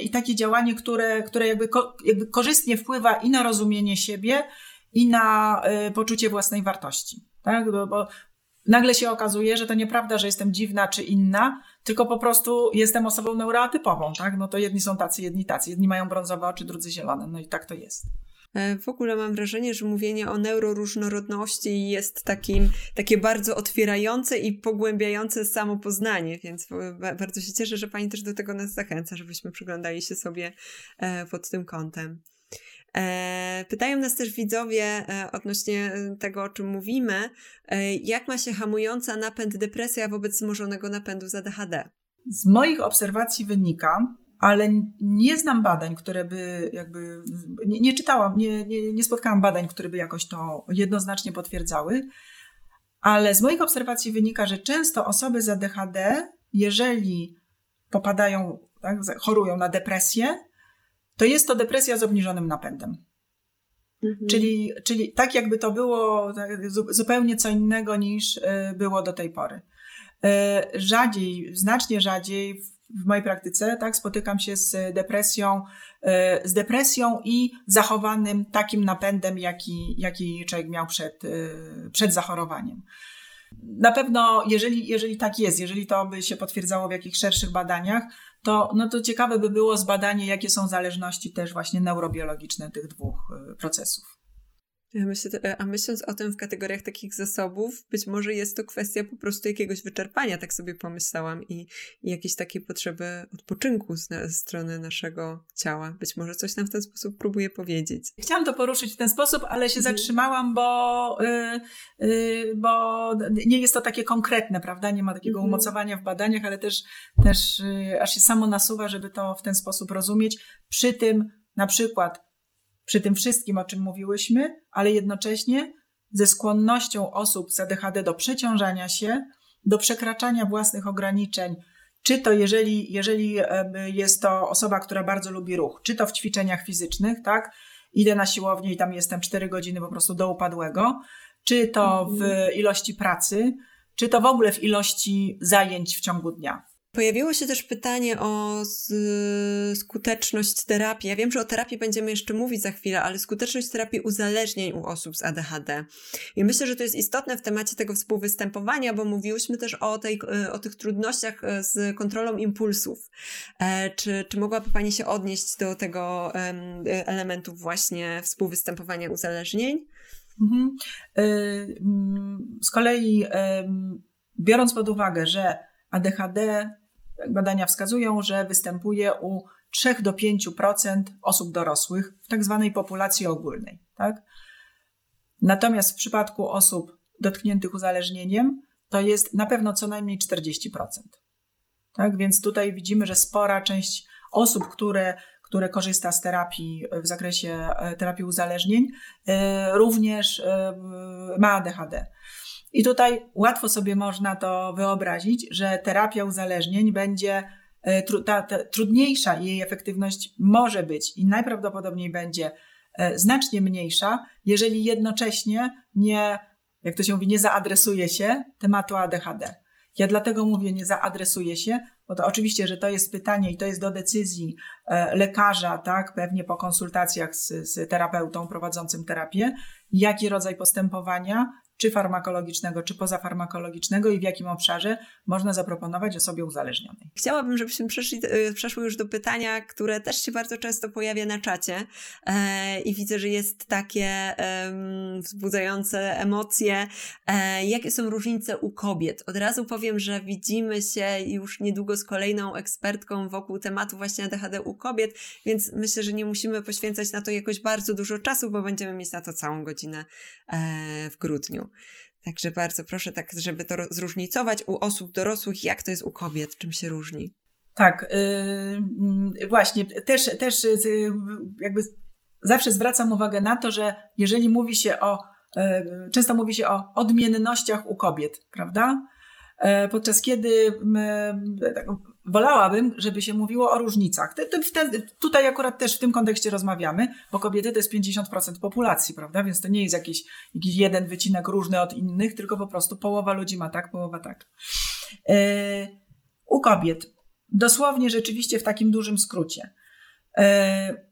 i takie działanie, które, które jakby, ko, jakby korzystnie wpływa i na rozumienie siebie, i na e, poczucie własnej wartości. Tak? Bo, bo nagle się okazuje, że to nieprawda, że jestem dziwna czy inna, tylko po prostu jestem osobą neuroatypową. Tak? No to jedni są tacy, jedni tacy. Jedni mają brązowe oczy, drudzy zielone. No i tak to jest. E, w ogóle mam wrażenie, że mówienie o neuroróżnorodności jest takim, takie bardzo otwierające i pogłębiające samo poznanie, więc bardzo się cieszę, że Pani też do tego nas zachęca, żebyśmy przyglądali się sobie e, pod tym kątem. E, pytają nas też widzowie odnośnie tego, o czym mówimy, jak ma się hamująca napęd depresja wobec wzmożonego napędu z ADHD? Z moich obserwacji wynika, ale nie znam badań, które by jakby, nie, nie czytałam, nie, nie, nie spotkałam badań, które by jakoś to jednoznacznie potwierdzały, ale z moich obserwacji wynika, że często osoby z ADHD, jeżeli popadają, tak, chorują na depresję, to jest to depresja z obniżonym napędem. Mhm. Czyli, czyli tak, jakby to było tak, zupełnie co innego niż y, było do tej pory. Y, rzadziej, znacznie rzadziej w mojej praktyce, tak, spotykam się z depresją, e, z depresją i zachowanym takim napędem, jaki, jaki człowiek miał przed, e, przed zachorowaniem. Na pewno, jeżeli, jeżeli tak jest, jeżeli to by się potwierdzało w jakichś szerszych badaniach, to, no to ciekawe by było zbadanie, jakie są zależności też właśnie neurobiologiczne tych dwóch e, procesów. A myśląc o tym w kategoriach takich zasobów, być może jest to kwestia po prostu jakiegoś wyczerpania, tak sobie pomyślałam, i, i jakiejś takiej potrzeby odpoczynku z, ze strony naszego ciała. Być może coś nam w ten sposób próbuje powiedzieć. Chciałam to poruszyć w ten sposób, ale się mhm. zatrzymałam, bo, yy, yy, bo nie jest to takie konkretne, prawda? Nie ma takiego mhm. umocowania w badaniach, ale też, też yy, aż się samo nasuwa, żeby to w ten sposób rozumieć. Przy tym na przykład przy tym wszystkim, o czym mówiłyśmy, ale jednocześnie ze skłonnością osób z ADHD do przeciążania się, do przekraczania własnych ograniczeń, czy to jeżeli, jeżeli jest to osoba, która bardzo lubi ruch, czy to w ćwiczeniach fizycznych, tak? Idę na siłownię i tam jestem 4 godziny po prostu do upadłego, czy to w mhm. ilości pracy, czy to w ogóle w ilości zajęć w ciągu dnia. Pojawiło się też pytanie o skuteczność terapii. Ja wiem, że o terapii będziemy jeszcze mówić za chwilę, ale skuteczność terapii uzależnień u osób z ADHD. I myślę, że to jest istotne w temacie tego współwystępowania, bo mówiłyśmy też o, tej, o tych trudnościach e, z kontrolą impulsów. E, czy, czy mogłaby Pani się odnieść do tego elementu właśnie współwystępowania uzależnień? Mhm. E, z kolei, biorąc pod uwagę, że ADHD badania wskazują, że występuje u 3 do 5% osób dorosłych w tak zwanej populacji ogólnej. Tak? Natomiast w przypadku osób dotkniętych uzależnieniem to jest na pewno co najmniej 40%. Tak? Więc tutaj widzimy, że spora część osób, które, które korzysta z terapii w zakresie e, terapii uzależnień, e, również e, ma ADHD. I tutaj łatwo sobie można to wyobrazić, że terapia uzależnień będzie e, ta, ta, trudniejsza i jej efektywność może być i najprawdopodobniej będzie e, znacznie mniejsza, jeżeli jednocześnie nie, jak to się mówi, nie zaadresuje się tematu ADHD. Ja dlatego mówię, nie zaadresuje się, bo to oczywiście, że to jest pytanie i to jest do decyzji e, lekarza, tak, pewnie po konsultacjach z, z terapeutą prowadzącym terapię, jaki rodzaj postępowania czy farmakologicznego, czy pozafarmakologicznego i w jakim obszarze można zaproponować osobie uzależnionej. Chciałabym, żebyśmy przeszli, e, przeszły już do pytania, które też się bardzo często pojawia na czacie e, i widzę, że jest takie e, wzbudzające emocje. E, jakie są różnice u kobiet? Od razu powiem, że widzimy się już niedługo z kolejną ekspertką wokół tematu właśnie ADHD u kobiet, więc myślę, że nie musimy poświęcać na to jakoś bardzo dużo czasu, bo będziemy mieć na to całą godzinę e, w grudniu. Także bardzo proszę, tak, żeby to zróżnicować u osób dorosłych, jak to jest u kobiet, czym się różni. Tak, yy, właśnie, też, też yy, jakby zawsze zwracam uwagę na to, że jeżeli mówi się o, yy, często mówi się o odmiennościach u kobiet, prawda? E, podczas kiedy tak, wolałabym, żeby się mówiło o różnicach. tutaj akurat też w tym kontekście rozmawiamy, bo kobiety to jest 50% populacji, prawda? Więc to nie jest jakiś, jakiś jeden wycinek różny od innych, tylko po prostu połowa ludzi ma tak, połowa tak. E, u kobiet, dosłownie rzeczywiście w takim dużym skrócie. E,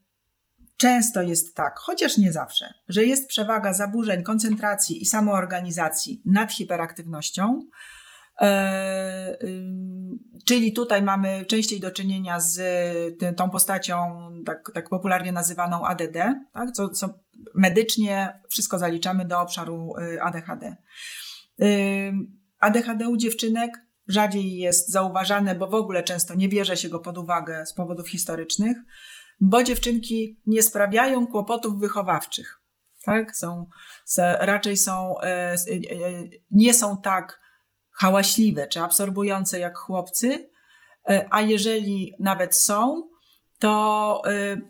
często jest tak, chociaż nie zawsze, że jest przewaga zaburzeń koncentracji i samoorganizacji nad hiperaktywnością, E, czyli tutaj mamy częściej do czynienia z tą postacią tak, tak popularnie nazywaną ADD, tak? Co, co medycznie wszystko zaliczamy do obszaru y, ADHD. ADHD u dziewczynek rzadziej jest zauważane, bo w ogóle często nie bierze się go pod uwagę z powodów historycznych, bo dziewczynki nie sprawiają kłopotów wychowawczych. Tak? Są, raczej są, e, e, nie są tak hałaśliwe czy absorbujące jak chłopcy, e, a jeżeli nawet są, to e,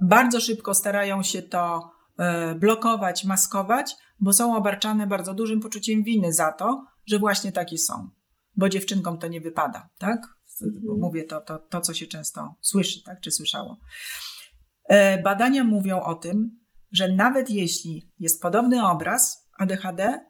bardzo szybko starają się to e, blokować, maskować, bo są obarczane bardzo dużym poczuciem winy za to, że właśnie takie są. Bo dziewczynkom to nie wypada, tak? Mhm. Mówię to, to, to, co się często słyszy, tak? Czy słyszało. Badania mówią o tym, że nawet jeśli jest podobny obraz ADHD,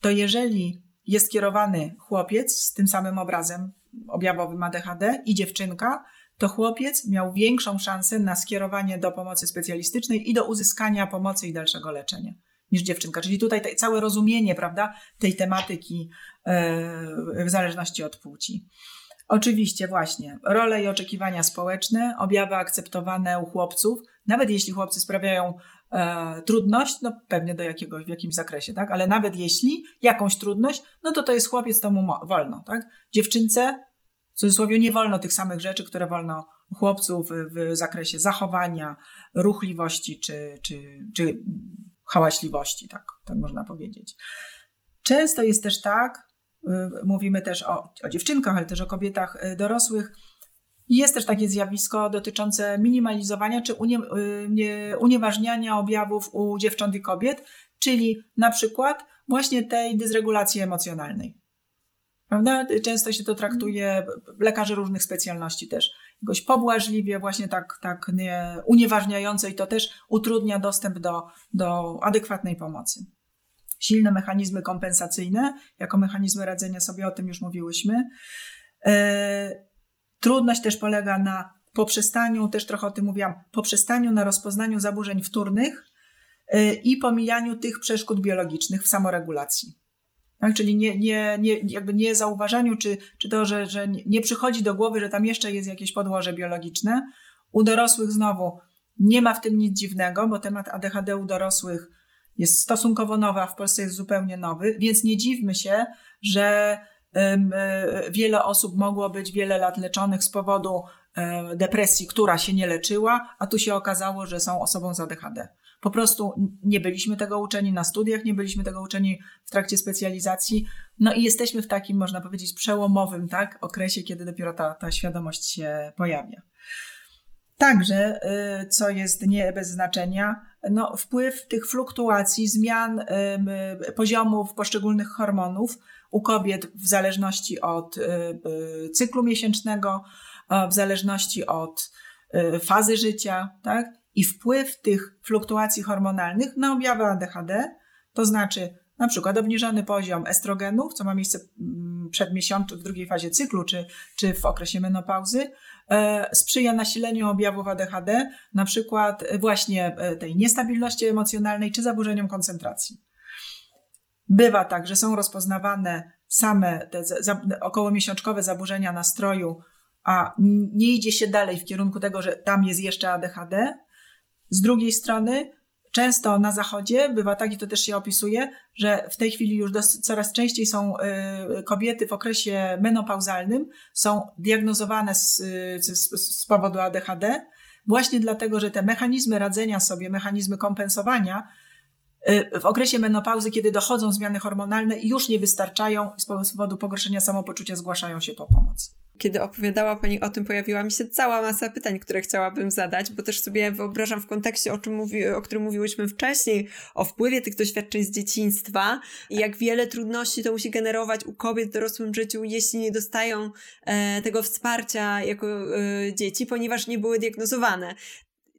to jeżeli jest kierowany chłopiec z tym samym obrazem objawowym ADHD i dziewczynka, to chłopiec miał większą szansę na skierowanie do pomocy specjalistycznej i do uzyskania pomocy i dalszego leczenia niż dziewczynka. Czyli tutaj całe rozumienie, prawda, tej tematyki e, w zależności od płci. Oczywiście, właśnie, role i oczekiwania społeczne, objawy akceptowane u chłopców, nawet jeśli chłopcy sprawiają e, trudność, no pewnie do jakiegoś, w jakimś zakresie, tak? Ale nawet jeśli jakąś trudność, no to to jest chłopiec, to mu wolno, tak? Dziewczynce, w cudzysłowie, nie wolno tych samych rzeczy, które wolno chłopców w zakresie zachowania, ruchliwości czy, czy, czy hałaśliwości, tak, tak można powiedzieć. Często jest też tak, y, mówimy też o, o dziewczynkach, ale też o kobietach y, dorosłych, jest też takie zjawisko dotyczące minimalizowania czy unie, y, unieważniania objawów u dziewcząt i kobiet, czyli na przykład właśnie tej dysregulacji emocjonalnej. Prawda? Często się to traktuje, lekarze różnych specjalności też, jakoś pobłażliwie, właśnie tak, tak nie, unieważniająco i to też utrudnia dostęp do, do adekwatnej pomocy. silne mechanizmy kompensacyjne, jako mechanizmy radzenia sobie, o tym już mówiłyśmy. E, trudność też polega na poprzestaniu, też trochę o tym mówiłam, poprzestaniu na rozpoznaniu zaburzeń wtórnych e, i pomijaniu tych przeszkód biologicznych w samoregulacji. Tak? Czyli nie, nie, nie, jakby nie zauważaniu, czy, czy to, że, że nie przychodzi do głowy, że tam jeszcze jest jakieś podłoże biologiczne. U dorosłych znowu nie ma w tym nic dziwnego, bo temat ADHD u dorosłych jest stosunkowo nowy, a w Polsce jest zupełnie nowy, więc nie dziwmy się, że wiele osób mogło być wiele lat leczonych z powodu e, depresji, która się nie leczyła, a tu się okazało, że są osobą z ADHD. Po prostu nie byliśmy tego uczeni na studiach, nie byliśmy tego uczeni w trakcie specjalizacji. No i jesteśmy w takim, można powiedzieć, przełomowym tak, okresie, kiedy dopiero ta, ta świadomość się pojawia. Także, y, co jest nie bez znaczenia, no, wpływ tych fluktuacji, zmian poziomów poszczególnych hormonów u kobiet w zależności od y, y, cyklu miesięcznego, w zależności od fazy życia, tak? I wpływ tych fluktuacji hormonalnych na objawy ADHD, to znaczy na przykład obniżony poziom estrogenów, co ma miejsce mm, przed miesiącem, w drugiej fazie cyklu, czy, czy w okresie menopauzy, e, sprzyja nasileniu objawów ADHD, na przykład właśnie e, tej niestabilności emocjonalnej czy zaburzeniom koncentracji. Bywa tak, że są rozpoznawane same te za, okołomiesiączkowe zaburzenia nastroju, a nie idzie się dalej w kierunku tego, że tam jest jeszcze ADHD. Z drugiej strony Często na zachodzie bywa tak, i to też się opisuje, że w tej chwili już dosyć, coraz częściej są y, kobiety w okresie menopauzalnym, są diagnozowane z, z, z powodu ADHD, właśnie dlatego, że te mechanizmy radzenia sobie, mechanizmy kompensowania w okresie menopauzy, kiedy dochodzą zmiany hormonalne, już nie wystarczają, z powodu pogorszenia samopoczucia zgłaszają się po pomoc. Kiedy opowiadała Pani o tym, pojawiła mi się cała masa pytań, które chciałabym zadać, bo też sobie wyobrażam w kontekście, o, czym mówi, o którym mówiłyśmy wcześniej, o wpływie tych doświadczeń z dzieciństwa i jak wiele trudności to musi generować u kobiet w dorosłym życiu, jeśli nie dostają e, tego wsparcia jako e, dzieci, ponieważ nie były diagnozowane.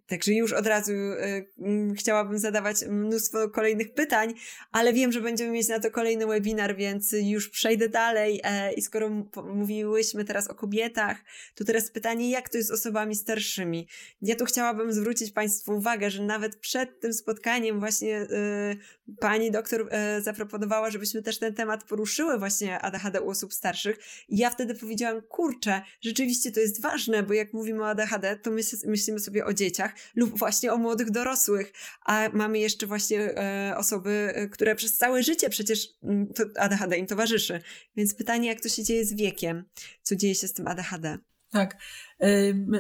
Także już od razu mm, chciałabym zadawać mnóstwo kolejnych pytań, ale wiem, że będziemy mieć na to kolejny webinar, więc już przejdę dalej. E, I skoro mówiłyśmy teraz o kobietach, to teraz pytanie, jak to jest z osobami starszymi? Ja tu chciałabym zwrócić Państwu uwagę, że nawet przed tym spotkaniem właśnie y, pani doktor zaproponowała, żebyśmy też ten temat poruszyły właśnie ADHD u osób starszych. I ja wtedy powiedziałam, kurczę, rzeczywiście to jest ważne, bo jak mówimy o ADHD, to my myślimy sobie o dzieciach, lub właśnie o młodych dorosłych, a mamy jeszcze właśnie e, osoby, e, które przez całe życie przecież mm, ADHD im towarzyszy. Więc pytanie, jak to się dzieje z wiekiem? Co dzieje się z tym ADHD? Tak.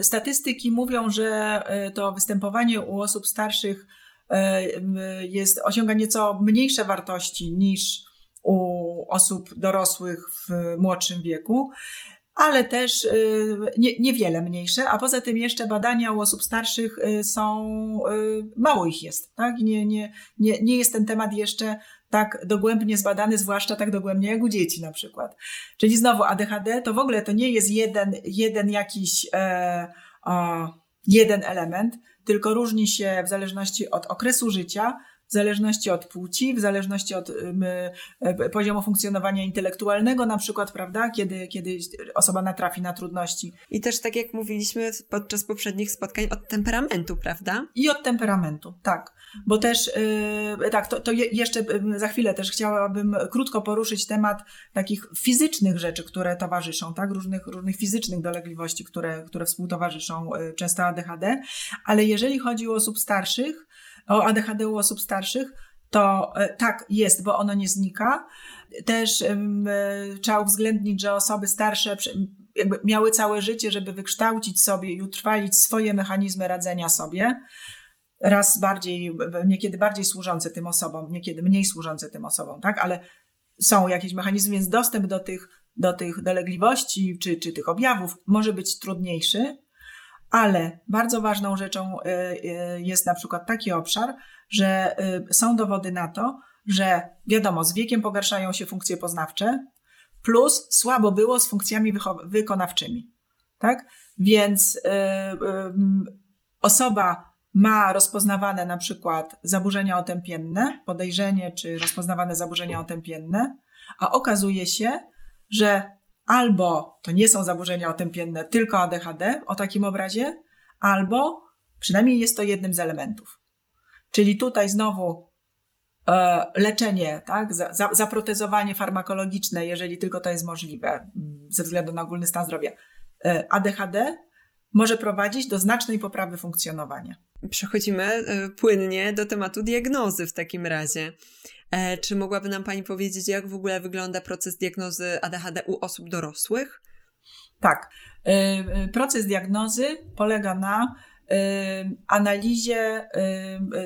Statystyki mówią, że e, to występowanie u osób starszych jest, osiąga nieco mniejsze wartości niż u osób dorosłych w młodszym wieku ale też y, nie, niewiele mniejsze, a poza tym jeszcze badania u osób starszych y, są, y, mało ich jest, tak? Nie, nie, nie, nie jest ten temat jeszcze tak dogłębnie zbadany, zwłaszcza tak dogłębnie jak u dzieci na przykład. Czyli znowu ADHD to w ogóle to nie jest jeden, jeden jakiś e, o, jeden element, tylko różni się w zależności od okresu życia, w zależności od płci, w zależności od y, poziomu funkcjonowania intelektualnego, na przykład, prawda, kiedy, kiedy osoba natrafi na trudności. I też, tak jak mówiliśmy podczas poprzednich spotkań, od temperamentu, prawda? I od temperamentu, tak. Bo też, yy, tak, to, to je, jeszcze y, za chwilę też chciałabym krótko poruszyć temat takich fizycznych rzeczy, które towarzyszą, tak, różnych, różnych fizycznych dolegliwości, które, które współtowarzyszą y, często ADHD, ale jeżeli chodzi o osób starszych, o ADHD u osób starszych, to e, tak jest, bo ono nie znika. Też e, trzeba uwzględnić, że osoby starsze jakby miały całe życie, żeby wykształcić sobie i utrwalić swoje mechanizmy radzenia sobie. Raz bardziej, niekiedy bardziej służące tym osobom, niekiedy mniej służące tym osobom, tak? Ale są jakieś mechanizmy, więc dostęp do tych, do tych dolegliwości czy, czy tych objawów może być trudniejszy. Ale bardzo ważną rzeczą y, y, jest na przykład taki obszar, że y, są dowody na to, że wiadomo, z wiekiem pogarszają się funkcje poznawcze, plus słabo było z funkcjami wykonawczymi. Tak? Więc osoba ma rozpoznawane na przykład zaburzenia otępienne, podejrzenie czy rozpoznawane zaburzenia otępienne, a okazuje się, że albo to nie są zaburzenia otępienne, tylko ADHD o takim obrazie, albo przynajmniej jest to jednym z elementów. Czyli tutaj znowu e, leczenie, tak, za, za, zaprotezowanie farmakologiczne, jeżeli tylko to jest możliwe mm, ze względu na ogólny stan zdrowia. E, ADHD może prowadzić do znacznej poprawy funkcjonowania. Przechodzimy e, płynnie do tematu diagnozy w takim razie. E, czy mogłaby nam Pani powiedzieć, jak w ogóle wygląda proces diagnozy ADHD u osób dorosłych? Tak. E, proces diagnozy polega na analizie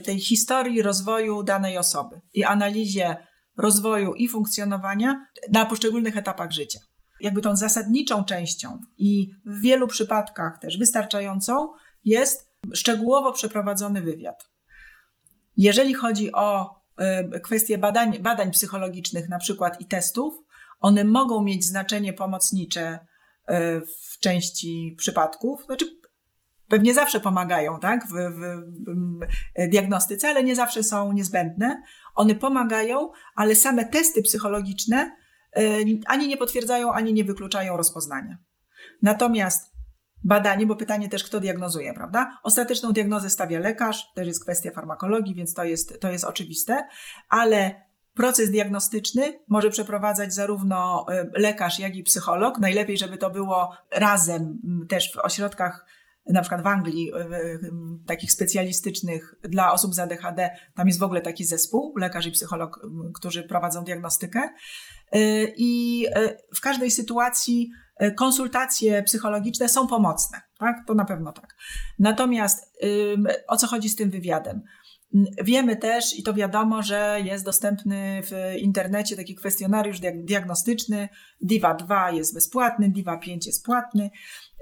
tej historii rozwoju danej osoby i analizie rozwoju i funkcjonowania na poszczególnych etapach życia. Jakby tą zasadniczą częścią i w wielu przypadkach też wystarczającą jest szczegółowo przeprowadzony wywiad. Jeżeli chodzi o e, kwestie badań, badań psychologicznych, na przykład i testów, one mogą mieć znaczenie pomocnicze e, w części przypadków. Znaczy, pewnie zawsze pomagają tak, w, w, w, diagnostyce, ale nie zawsze są niezbędne. One pomagają, ale same testy psychologiczne ani nie potwierdzają, ani nie wykluczają rozpoznania. Natomiast badanie, bo pytanie też, kto diagnozuje, prawda? Ostateczną diagnozę stawia lekarz, też jest kwestia farmakologii, więc to jest, to jest oczywiste, ale proces diagnostyczny może przeprowadzać zarówno e, lekarz, jak i psycholog. Najlepiej, żeby to było razem też w ośrodkach na przykład w Anglii, takich specjalistycznych dla osób z ADHD, tam jest w ogóle taki zespół, lekarz i psycholog, którzy prowadzą diagnostykę. E, I e, w każdej sytuacji e, konsultacje psychologiczne są pomocne, tak? To na pewno tak. Natomiast o co chodzi z tym wywiadem? Wiemy też, i to wiadomo, że jest dostępny w internecie taki kwestionariusz diagnostyczny. DIVA 2 jest bezpłatny, DIVA 5 jest płatny.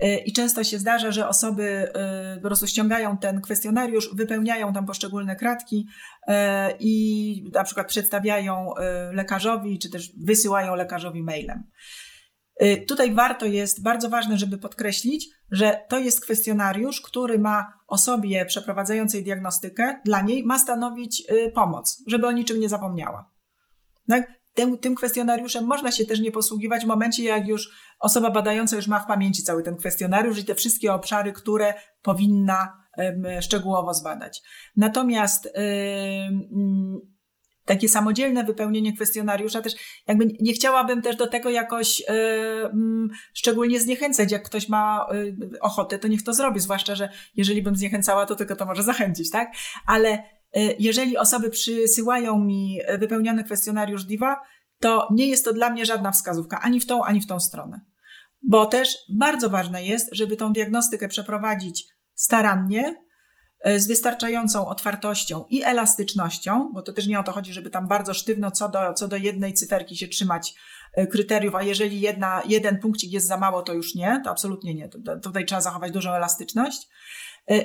Y, I często się zdarza, że osoby y, po prostu ściągają ten kwestionariusz, wypełniają tam poszczególne kratki y, i na przykład przedstawiają lekarzowi, czy też wysyłają lekarzowi mailem. Tutaj warto jest, bardzo ważne, żeby podkreślić, że to jest kwestionariusz, który ma osobie przeprowadzającej diagnostykę, dla niej ma stanowić pomoc, żeby o niczym nie zapomniała. Tak? Tym, tym kwestionariuszem można się też nie posługiwać w momencie, jak już osoba badająca już ma w pamięci cały ten kwestionariusz i te wszystkie obszary, które powinna szczegółowo zbadać. Natomiast takie samodzielne wypełnienie kwestionariusza też jakby nie chciałabym też do tego jakoś szczególnie zniechęcać. Jak ktoś ma y, ochotę, to niech to zrobi, zwłaszcza, że jeżeli bym zniechęcała, to tylko to może zachęcić, tak? Ale jeżeli osoby przysyłają mi wypełniony kwestionariusz DIVA, to nie jest to dla mnie żadna wskazówka ani w tą, ani w tą stronę. Bo też bardzo ważne jest, żeby tą diagnostykę przeprowadzić starannie, e, z wystarczającą otwartością i elastycznością, bo to też nie o to chodzi, żeby tam bardzo sztywno co do, co do jednej cyferki się trzymać e, kryteriów, a jeżeli jedna, jeden punkcik jest za mało, to już nie, to absolutnie nie. Tutaj trzeba zachować dużą elastyczność, e,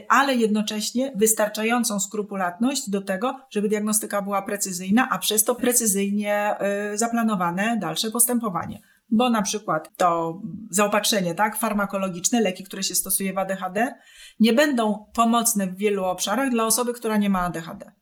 ale jednocześnie wystarczającą skrupulatność do tego, żeby diagnostyka była precyzyjna, a przez to precyzyjnie zaplanowane dalsze postępowanie bo na przykład to zaopatrzenie tak, farmakologiczne, leki, które się stosuje w ADHD, nie będą pomocne w wielu obszarach dla osoby, która nie ma ADHD.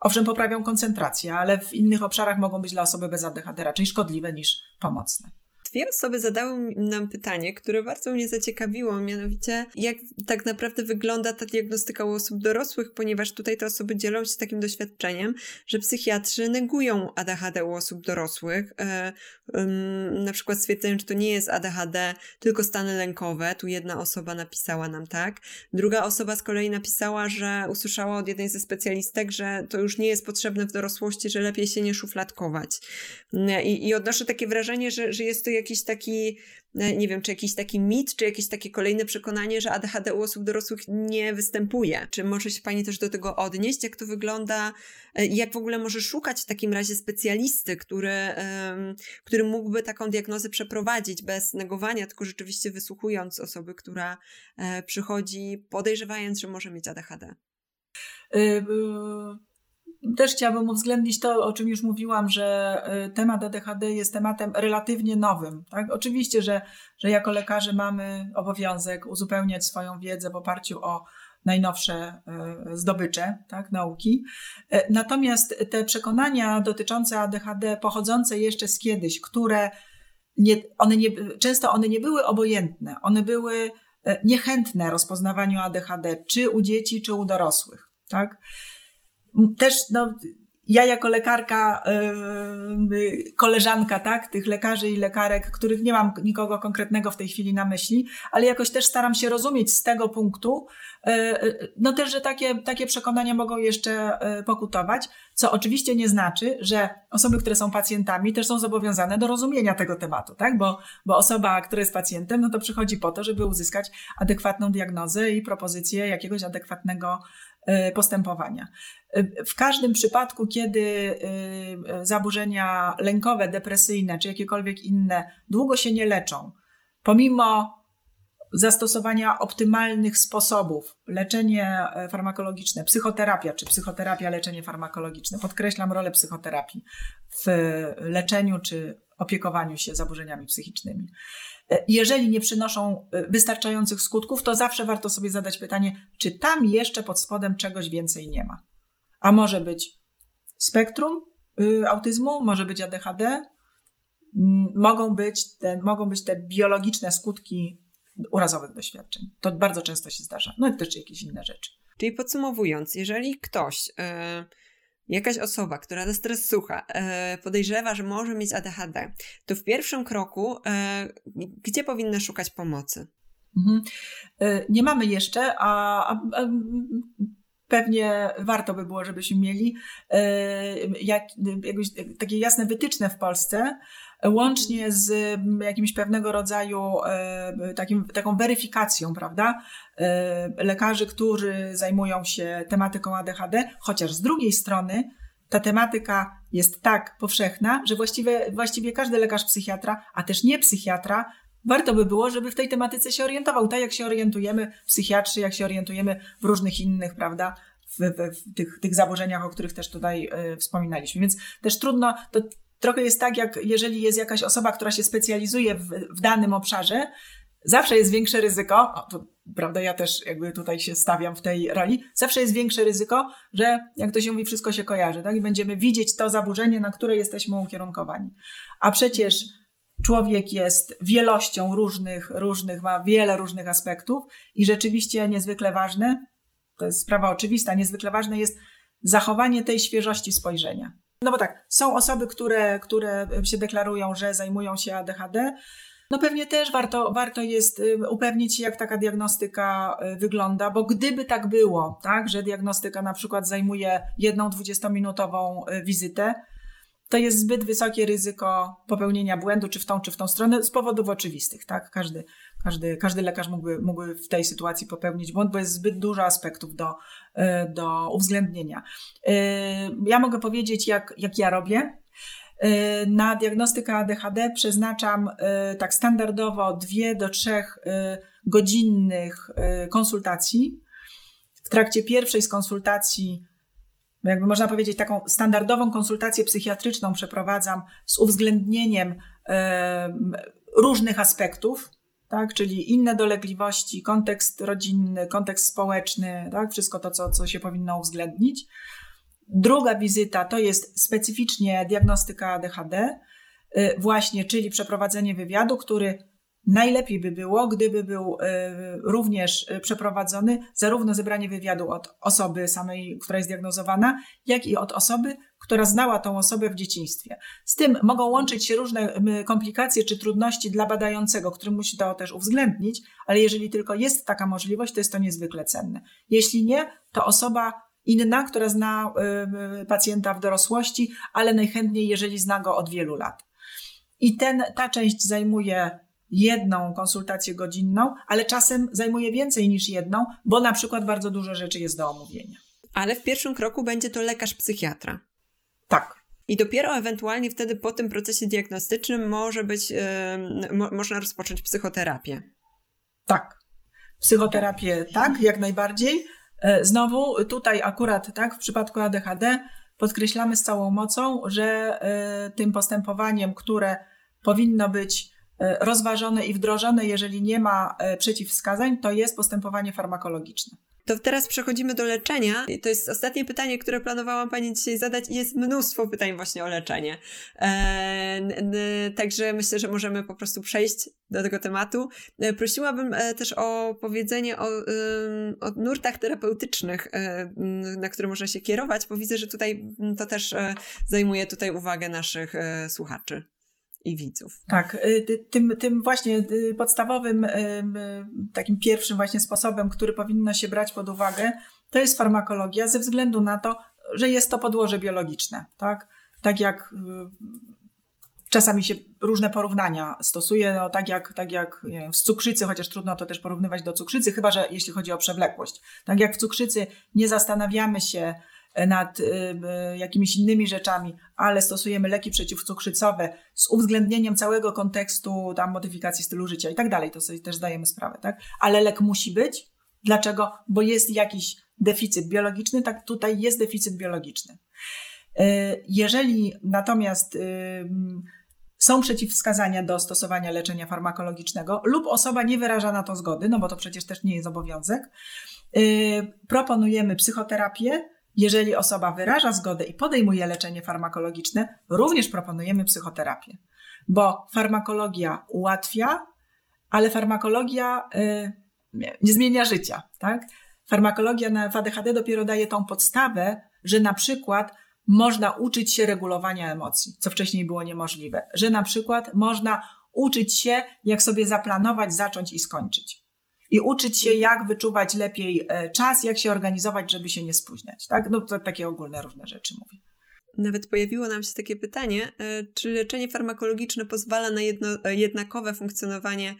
Owszem, poprawią koncentrację, ale w innych obszarach mogą być dla osoby bez ADHD raczej szkodliwe niż pomocne dwie osoby zadały nam pytanie, które bardzo mnie zaciekawiło, mianowicie jak tak naprawdę wygląda ta diagnostyka u osób dorosłych, ponieważ tutaj te osoby dzielą się takim doświadczeniem, że psychiatrzy negują ADHD u osób dorosłych. E, na przykład stwierdzają, że to nie jest ADHD, tylko stany lękowe. Tu jedna osoba napisała nam tak. Druga osoba z kolei napisała, że usłyszała od jednej ze specjalistek, że to już nie jest potrzebne w dorosłości, że lepiej się nie szufladkować. I, i odnoszę takie wrażenie, że, że jest to jakiś taki, e, nie wiem, czy jakiś taki mit, czy jakieś takie kolejne przekonanie, że ADHD u osób dorosłych nie występuje. Czy może się Pani też do tego odnieść? Jak to wygląda? E, jak w ogóle może szukać w takim razie specjalisty, który, który mógłby taką diagnozę przeprowadzić bez negowania, tylko rzeczywiście wysłuchując osoby, która e, przychodzi podejrzewając, że może mieć ADHD? Też chciałabym uwzględnić to, o czym już mówiłam, że y, temat ADHD jest tematem relatywnie nowym. Tak? Oczywiście, że, że jako lekarze mamy obowiązek uzupełniać swoją wiedzę w oparciu o najnowsze zdobycze tak, nauki. Natomiast te przekonania dotyczące ADHD, pochodzące jeszcze z kiedyś, które nie, one nie, często one nie były obojętne, one były niechętne rozpoznawaniu ADHD, czy u dzieci, czy u dorosłych. Tak? Też no, ja jako lekarka, yy, koleżanka, tak, tych lekarzy i lekarek, których nie mam nikogo konkretnego w tej chwili na myśli, ale jakoś też staram się rozumieć z tego punktu, yy, no też, że takie, takie przekonania mogą jeszcze pokutować, co oczywiście nie znaczy, że osoby, które są pacjentami, też są zobowiązane do rozumienia tego tematu, tak, bo, bo osoba, która jest pacjentem, no to przychodzi po to, żeby uzyskać adekwatną diagnozę i propozycję jakiegoś adekwatnego postępowania. E, w każdym przypadku, kiedy e, zaburzenia lękowe, depresyjne czy jakiekolwiek inne długo się nie leczą, pomimo zastosowania optymalnych sposobów, leczenie farmakologiczne, psychoterapia czy psychoterapia, leczenie farmakologiczne, podkreślam rolę psychoterapii w leczeniu czy opiekowaniu się zaburzeniami psychicznymi. E, jeżeli nie przynoszą e, wystarczających skutków, to zawsze warto sobie zadać pytanie, czy tam jeszcze pod spodem czegoś więcej nie ma. A może być spektrum y, autyzmu, może być ADHD, mogą być, te, mogą być te biologiczne skutki urazowych doświadczeń. To bardzo często się zdarza. No i też jakieś inne rzeczy. Czyli podsumowując, jeżeli ktoś. Yy jakaś osoba, która nas teraz słucha, e, podejrzewa, że może mieć ADHD, to w pierwszym kroku e, gdzie powinna szukać pomocy? Mhm. E, nie mamy jeszcze, a, pewnie warto by było, żebyśmy mieli jak, jakieś, takie jasne wytyczne w Polsce, łącznie z jakimś pewnego rodzaju takim, taką weryfikacją, prawda? Lekarzy, którzy zajmują się tematyką ADHD, chociaż z drugiej strony ta tematyka jest tak powszechna, że właściwie, właściwie każdy lekarz psychiatra, a też nie psychiatra, warto by było, żeby w tej tematyce się orientował, tak jak się orientujemy psychiatrzy, jak się orientujemy w różnych innych, prawda, w, w, w tych, tych zaburzeniach, o których też tutaj y, wspominaliśmy. Więc też trudno, to trochę jest tak, jak jeżeli jest jakaś osoba, która się specjalizuje w, w danym obszarze, zawsze jest większe ryzyko, o, to prawda, ja też jakby tutaj się stawiam w tej roli, zawsze jest większe ryzyko, że jak to się mówi, wszystko się kojarzy, tak? I będziemy widzieć to zaburzenie, na które jesteśmy ukierunkowani. A przecież człowiek jest wielością różnych, różnych, ma wiele różnych aspektów i rzeczywiście niezwykle ważne, to jest sprawa oczywista, niezwykle ważne jest zachowanie tej świeżości spojrzenia. No bo tak, są osoby, które, które się deklarują, że zajmują się ADHD. No pewnie też warto, warto jest y, upewnić się, jak taka diagnostyka y, wygląda, bo gdyby tak było, tak, że diagnostyka na przykład zajmuje jedną 20-minutową y, wizytę, to jest zbyt wysokie ryzyko popełnienia błędu, czy w tą, czy w tą stronę, z powodów oczywistych, tak? Każdy, każdy, każdy lekarz mógłby, mógłby w tej sytuacji popełnić błąd, bo jest zbyt dużo aspektów do, do uwzględnienia. E, ja mogę powiedzieć, jak, jak ja robię. E, na diagnostykę ADHD przeznaczam tak standardowo dwie do trzech godzinnych konsultacji. W trakcie pierwszej z konsultacji jakby można powiedzieć, taką standardową konsultację psychiatryczną przeprowadzam z uwzględnieniem różnych aspektów, tak? czyli inne dolegliwości, kontekst rodzinny, kontekst społeczny, tak? wszystko to, co, co się powinno uwzględnić. Druga wizyta to jest specyficznie diagnostyka ADHD, y, właśnie, czyli przeprowadzenie wywiadu, który Najlepiej by było, gdyby był e, również e, przeprowadzony zarówno zebranie wywiadu od osoby samej, która jest diagnozowana, jak i od osoby, która znała tą osobę w dzieciństwie. Z tym mogą łączyć się różne komplikacje czy trudności dla badającego, który musi to też uwzględnić, ale jeżeli tylko jest taka możliwość, to jest to niezwykle cenne. Jeśli nie, to osoba inna, która zna e, pacjenta w dorosłości, ale najchętniej, jeżeli zna go od wielu lat. I ten, ta część zajmuje jedną konsultację godzinną, ale czasem zajmuje więcej niż jedną, bo na przykład bardzo dużo rzeczy jest do omówienia. Ale w pierwszym kroku będzie to lekarz psychiatra. Tak. I dopiero ewentualnie wtedy po tym procesie diagnostycznym może być, yy, mo można rozpocząć psychoterapię. Tak. Psychoterapię tak, jak najbardziej. E, znowu tutaj akurat tak w przypadku ADHD podkreślamy z całą mocą, że y, tym postępowaniem, które powinno być rozważone i wdrożone, jeżeli nie ma e, przeciwwskazań, to jest postępowanie farmakologiczne. To teraz przechodzimy do leczenia. To jest ostatnie pytanie, które planowałam Pani dzisiaj zadać jest mnóstwo pytań właśnie o leczenie. Eee, także myślę, że możemy po prostu przejść do tego tematu. E, prosiłabym e, też o powiedzenie o, o nurtach terapeutycznych, e, na które można się kierować, bo widzę, że tutaj to też zajmuje tutaj uwagę naszych słuchaczy i widzów. Tak, y, tym, tym właśnie y, podstawowym, y, takim pierwszym właśnie sposobem, który powinno się brać pod uwagę, to jest farmakologia ze względu na to, że jest to podłoże biologiczne, tak? Tak jak czasami się różne porównania stosuje, no, tak jak, tak jak wiem, w cukrzycy, chociaż trudno to też porównywać do cukrzycy, chyba że jeśli chodzi o przewlekłość. Tak jak w cukrzycy nie zastanawiamy się, nad y, y, jakimiś innymi rzeczami, ale stosujemy leki przeciwcukrzycowe z uwzględnieniem całego kontekstu tam modyfikacji stylu życia i tak dalej, to sobie też zdajemy sprawę, tak? Ale lek musi być. Dlaczego? Bo jest jakiś deficyt biologiczny, tak tutaj jest deficyt biologiczny. Y, jeżeli natomiast są przeciwwskazania do stosowania leczenia farmakologicznego lub osoba nie wyraża na to zgody, no bo to przecież też nie jest obowiązek, proponujemy psychoterapię jeżeli osoba wyraża zgodę i podejmuje leczenie farmakologiczne, również proponujemy psychoterapię, bo farmakologia ułatwia, ale farmakologia y, nie zmienia życia. Tak? Farmakologia w ADHD dopiero daje tą podstawę, że na przykład można uczyć się regulowania emocji, co wcześniej było niemożliwe, że na przykład można uczyć się, jak sobie zaplanować, zacząć i skończyć i uczyć się, jak wyczuwać lepiej e, czas, jak się organizować, żeby się nie spóźniać. Tak? No to takie ogólne różne rzeczy mówię. Nawet pojawiło nam się takie pytanie, e, czy leczenie farmakologiczne pozwala na jedno, e, jednakowe funkcjonowanie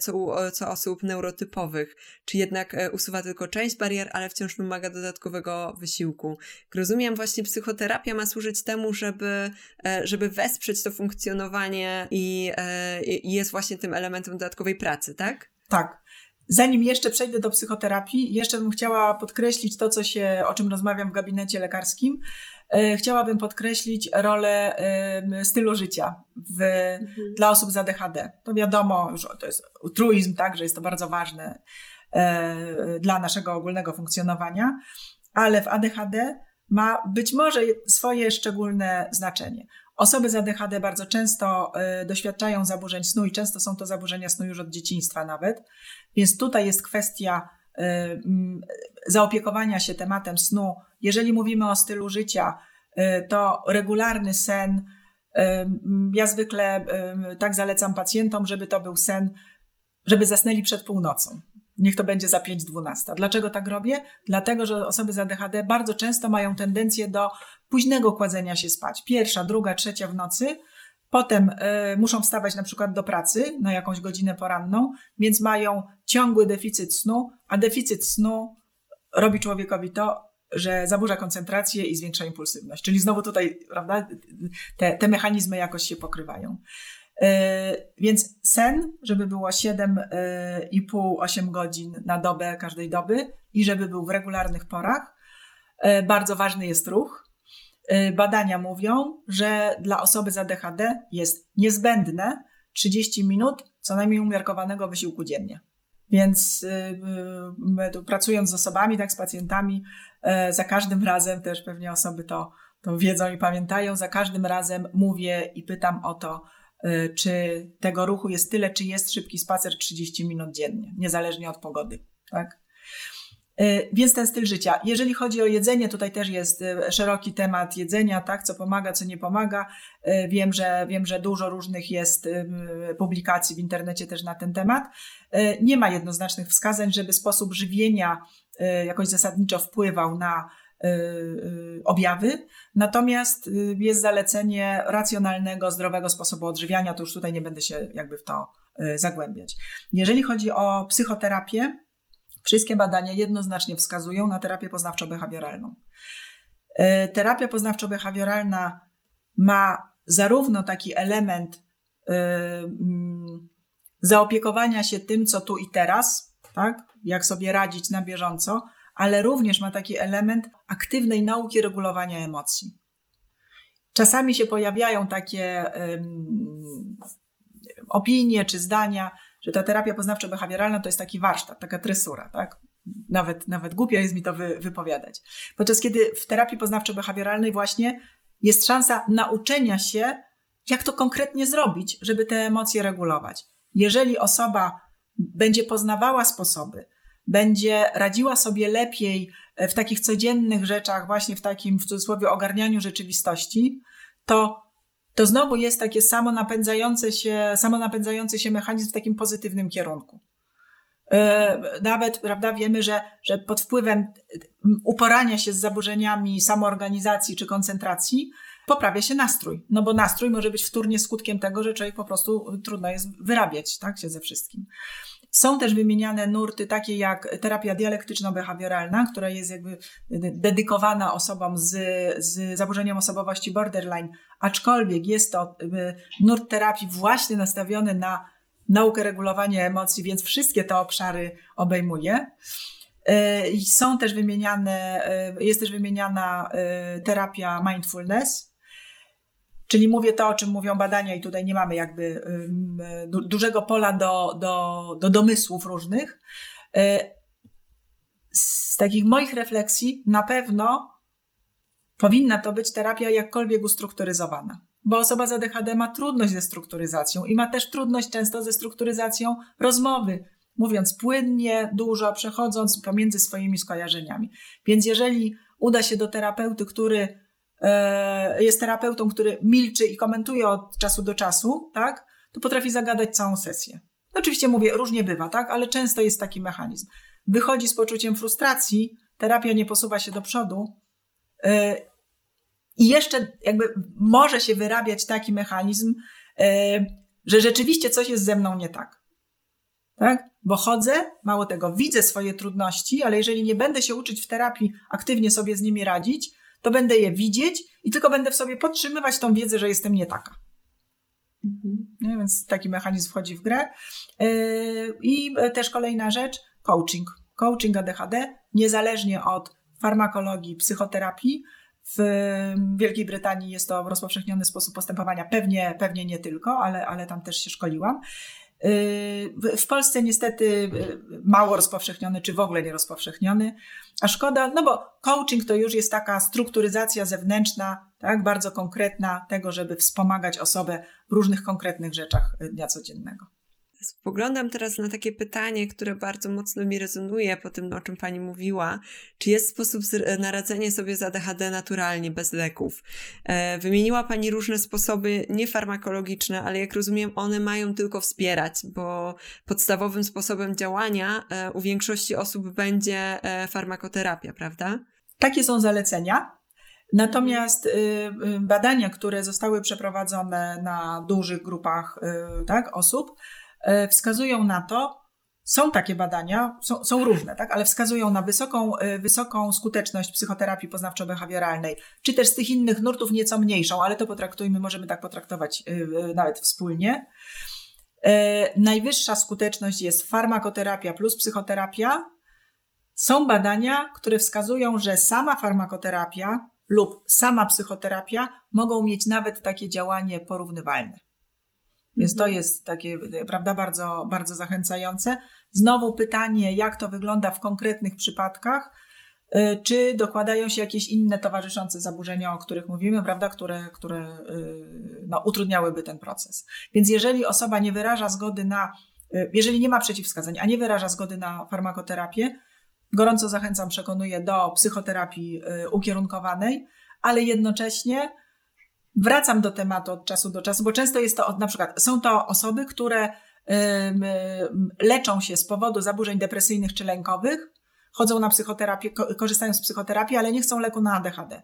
co, co osób neurotypowych, czy jednak usuwa tylko część barier, ale wciąż wymaga dodatkowego wysiłku. Rozumiem, właśnie psychoterapia ma służyć temu, żeby, żeby wesprzeć to funkcjonowanie i, i jest właśnie tym elementem dodatkowej pracy, tak? Tak. Zanim jeszcze przejdę do psychoterapii, jeszcze bym chciała podkreślić to, co się, o czym rozmawiam w gabinecie lekarskim. E, chciałabym podkreślić rolę stylu życia w, mhm. dla osób z ADHD. To wiadomo, że to jest truizm, tak, że jest to bardzo ważne e, dla naszego ogólnego funkcjonowania, ale w ADHD ma być może swoje szczególne znaczenie. Osoby z ADHD bardzo często y, doświadczają zaburzeń snu i często są to zaburzenia snu już od dzieciństwa nawet. Więc tutaj jest kwestia y, mm, zaopiekowania się tematem snu. Jeżeli mówimy o stylu życia, y, to regularny sen. Mm, ja zwykle tak zalecam pacjentom, żeby to był sen, żeby zasnęli przed północą. Niech to będzie za 5-12. Dlaczego tak robię? Dlatego, że osoby z ADHD bardzo często mają tendencję do późnego kładzenia się spać. Pierwsza, druga, trzecia w nocy. Potem y, muszą wstawać na przykład do pracy na jakąś godzinę poranną, więc mają ciągły deficyt snu, a deficyt snu robi człowiekowi to, że zaburza koncentrację i zwiększa impulsywność. Czyli znowu tutaj, prawda, te, te mechanizmy jakoś się pokrywają. E, więc sen, żeby było 7,5-8 godzin na dobę każdej doby i żeby był w regularnych porach. E, bardzo ważny jest ruch. Badania mówią, że dla osoby z ADHD jest niezbędne 30 minut co najmniej umiarkowanego wysiłku dziennie. Więc pracując z osobami, tak z pacjentami, za każdym razem też pewnie osoby to, to wiedzą i pamiętają, za każdym razem mówię i pytam o to, Y, czy tego ruchu jest tyle, czy jest szybki spacer 30 minut dziennie, niezależnie od pogody. Tak? Y, więc ten styl życia. Jeżeli chodzi o jedzenie, tutaj też jest y, szeroki temat jedzenia, tak, co pomaga, co nie pomaga. Wiem, że wiem, że dużo różnych jest publikacji w internecie też na ten temat. Nie ma jednoznacznych wskazań, żeby sposób żywienia jakoś zasadniczo wpływał na Y, y, objawy. Natomiast y, jest zalecenie racjonalnego, zdrowego sposobu odżywiania, to już tutaj nie będę się jakby w to zagłębiać. Jeżeli chodzi o psychoterapię, wszystkie badania jednoznacznie wskazują na terapię poznawczo-behawioralną. Terapia poznawczo-behawioralna ma zarówno taki element mm, zaopiekowania się tym, co tu i teraz, tak? jak sobie radzić na bieżąco, ale również ma taki element aktywnej nauki regulowania emocji. Czasami się pojawiają takie um, opinie czy zdania, że ta terapia poznawczo-behawioralna to jest taki warsztat, taka tresura, tak? nawet, nawet głupio jest mi to wy, wypowiadać. Podczas kiedy w terapii poznawczo-behawioralnej właśnie jest szansa nauczenia się, jak to konkretnie zrobić, żeby te emocje regulować. Jeżeli osoba będzie poznawała sposoby, będzie radziła sobie lepiej w takich codziennych rzeczach, właśnie w takim w cudzysłowie ogarnianiu rzeczywistości, to, to znowu jest takie samo napędzające się, samo napędzający się mechanizm w takim pozytywnym kierunku. E, nawet prawda, wiemy, że, że pod wpływem uporania się z zaburzeniami samoorganizacji czy koncentracji poprawia się nastrój. No bo nastrój może być wtórnie skutkiem tego, że człowiek po prostu trudno jest wyrabiać tak, się ze wszystkim. Są też wymieniane nurty takie jak terapia dialektyczno-behawioralna, która jest jakby dedykowana osobom z, z zaburzeniem osobowości borderline, aczkolwiek jest to y, nurt terapii właśnie nastawiony na naukę regulowania emocji, więc wszystkie te obszary obejmuje. Y, są też wymieniane, y, jest też wymieniana terapia mindfulness, Czyli mówię to, o czym mówią badania, i tutaj nie mamy jakby dużego pola do, do, do domysłów różnych. E, z takich moich refleksji, na pewno powinna to być terapia jakkolwiek ustrukturyzowana, bo osoba z ADHD ma trudność ze strukturyzacją i ma też trudność często ze strukturyzacją rozmowy, mówiąc płynnie, dużo, przechodząc pomiędzy swoimi skojarzeniami. Więc jeżeli uda się do terapeuty, który E, jest terapeutą, który milczy i komentuje od czasu do czasu, tak, to potrafi zagadać całą sesję. Oczywiście mówię, różnie bywa, tak, ale często jest taki mechanizm. Wychodzi z poczuciem frustracji, terapia nie posuwa się do przodu e, i jeszcze jakby może się wyrabiać taki mechanizm, e, że rzeczywiście coś jest ze mną nie tak. Tak? Bo chodzę, mało tego, widzę swoje trudności, ale jeżeli nie będę się uczyć w terapii aktywnie sobie z nimi radzić, to będę je widzieć i tylko będę w sobie podtrzymywać tą wiedzę, że jestem nie taka. Mhm. No, więc taki mechanizm wchodzi w grę. Yy, I też kolejna rzecz, coaching. Coaching ADHD, niezależnie od farmakologii, psychoterapii. W Wielkiej Brytanii jest to rozpowszechniony sposób postępowania, pewnie, pewnie nie tylko, ale, ale tam też się szkoliłam. W Polsce niestety y, mało rozpowszechniony, czy w ogóle nie rozpowszechniony, a szkoda, no bo coaching to już jest taka strukturyzacja zewnętrzna, tak, bardzo konkretna tego, żeby wspomagać osobę w różnych konkretnych rzeczach dnia codziennego. Spoglądam teraz na takie pytanie, które bardzo mocno mi rezonuje po tym, o czym Pani mówiła. Czy jest sposób na radzenie sobie z ADHD naturalnie, bez leków? E, wymieniła Pani różne sposoby niefarmakologiczne, ale jak rozumiem, one mają tylko wspierać, bo podstawowym sposobem działania e, u większości osób będzie e, farmakoterapia, prawda? Takie są zalecenia. Natomiast y, y, badania, które zostały przeprowadzone na dużych grupach y, tak, osób, E, wskazują na to, są takie badania, są, są, różne, tak, ale wskazują na wysoką, e, wysoką skuteczność psychoterapii poznawczo-behawioralnej, czy też z tych innych nurtów nieco mniejszą, ale to potraktujmy, możemy tak potraktować e, nawet wspólnie. Najwyższa skuteczność jest farmakoterapia plus psychoterapia. Są badania, które wskazują, że sama farmakoterapia lub sama psychoterapia mogą mieć nawet takie działanie porównywalne. Więc to jest takie, prawda, bardzo, bardzo zachęcające. Znowu pytanie, jak to wygląda w konkretnych przypadkach, y, czy dokładają się jakieś inne towarzyszące zaburzenia, o których mówimy, prawda, które, które y, no, utrudniałyby ten proces. Więc jeżeli osoba nie wyraża zgody na, jeżeli nie ma przeciwwskazań, a nie wyraża zgody na farmakoterapię, gorąco zachęcam, przekonuję do psychoterapii ukierunkowanej, ale jednocześnie wracam do tematu od czasu do czasu, bo często jest to, na przykład, są to osoby, które leczą się z powodu zaburzeń depresyjnych czy lękowych, chodzą na psychoterapię, korzystają z psychoterapii, ale nie chcą leku na ADHD.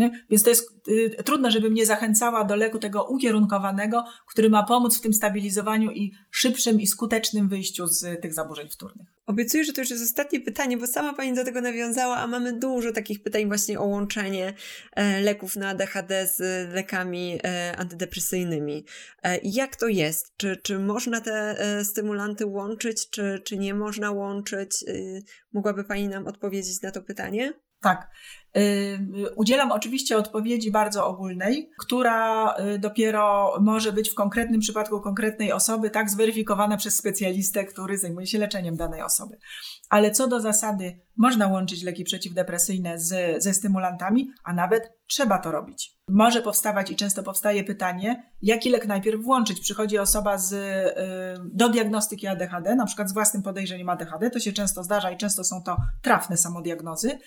Nie? Więc to jest y, trudno, żebym nie zachęcała do leku tego ukierunkowanego, który ma pomóc w tym stabilizowaniu i szybszym i skutecznym wyjściu z tych zaburzeń wtórnych. Obiecuję, że to już jest ostatnie pytanie, bo sama Pani do tego nawiązała, a mamy dużo takich pytań właśnie o łączenie e, leków na ADHD z lekami e, antydepresyjnymi. E, jak to jest? Czy, czy można te stymulanty łączyć, czy, czy nie można łączyć? Mogłaby Pani nam odpowiedzieć na to pytanie? Tak. Udzielam oczywiście odpowiedzi bardzo ogólnej, która dopiero może być w konkretnym przypadku konkretnej osoby tak zweryfikowana przez specjalistę, który zajmuje się leczeniem danej osoby. Ale co do zasady, można łączyć leki przeciwdepresyjne z, ze stymulantami, a nawet trzeba to robić. Może powstawać i często powstaje pytanie, jaki lek najpierw włączyć. Przychodzi osoba z, do diagnostyki ADHD, na przykład z własnym podejrzeniem ADHD, to się często zdarza i często są to trafne samodiagnozy